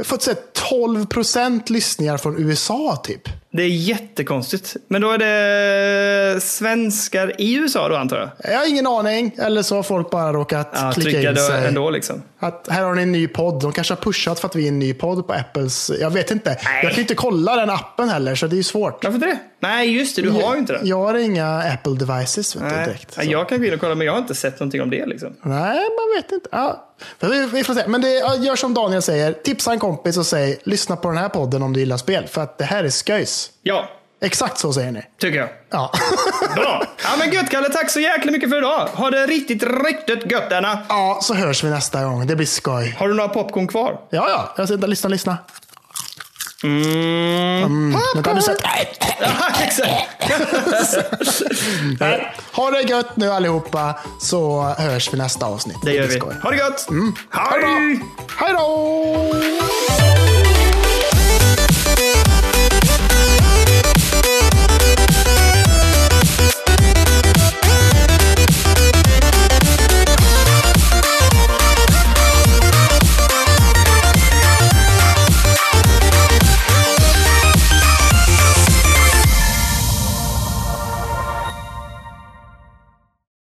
A: fått se 12 procent lyssningar från USA typ.
B: Det är jättekonstigt. Men då är det svenskar i USA då antar jag?
A: Jag har ingen aning. Eller så har folk bara råkat
B: Ja,
A: klicka in sig.
B: ändå liksom.
A: Att här har ni en ny podd. De kanske har pushat för att vi är en ny podd på Apples. Jag vet inte.
B: Nej.
A: Jag kan inte kolla den appen heller, så det är ju svårt.
B: Varför inte det? Nej, just det. Du har ju inte det.
A: Jag har inga Apple devices vet
B: Nej.
A: direkt. Så.
B: jag kan gå in och kolla, men jag har inte sett någonting om det liksom.
A: Nej, man vet inte. Ja. Vi, får se. Men det, gör som Daniel säger. Tipsa en kompis och säg lyssna på den här podden om du gillar spel. För att det här är sköjs.
B: Ja,
A: Exakt så säger ni.
B: tycker jag.
A: Ja. *laughs*
B: Bra! Ja men gött Kalle, tack så jäkla mycket för idag. Ha det riktigt, riktigt gött Anna.
A: ja, så hörs vi nästa gång. Det blir skoj.
B: Har du några popcorn kvar?
A: Ja, ja. Jag ska, lyssna, lyssna.
B: Mm.
A: Mm. Vänta, nu
B: sätter jag...
A: Ha det gött nu allihopa, så hörs vi nästa avsnitt.
B: Det gör vi. Ha det gött! Mm.
A: Ha det bra! Hej då!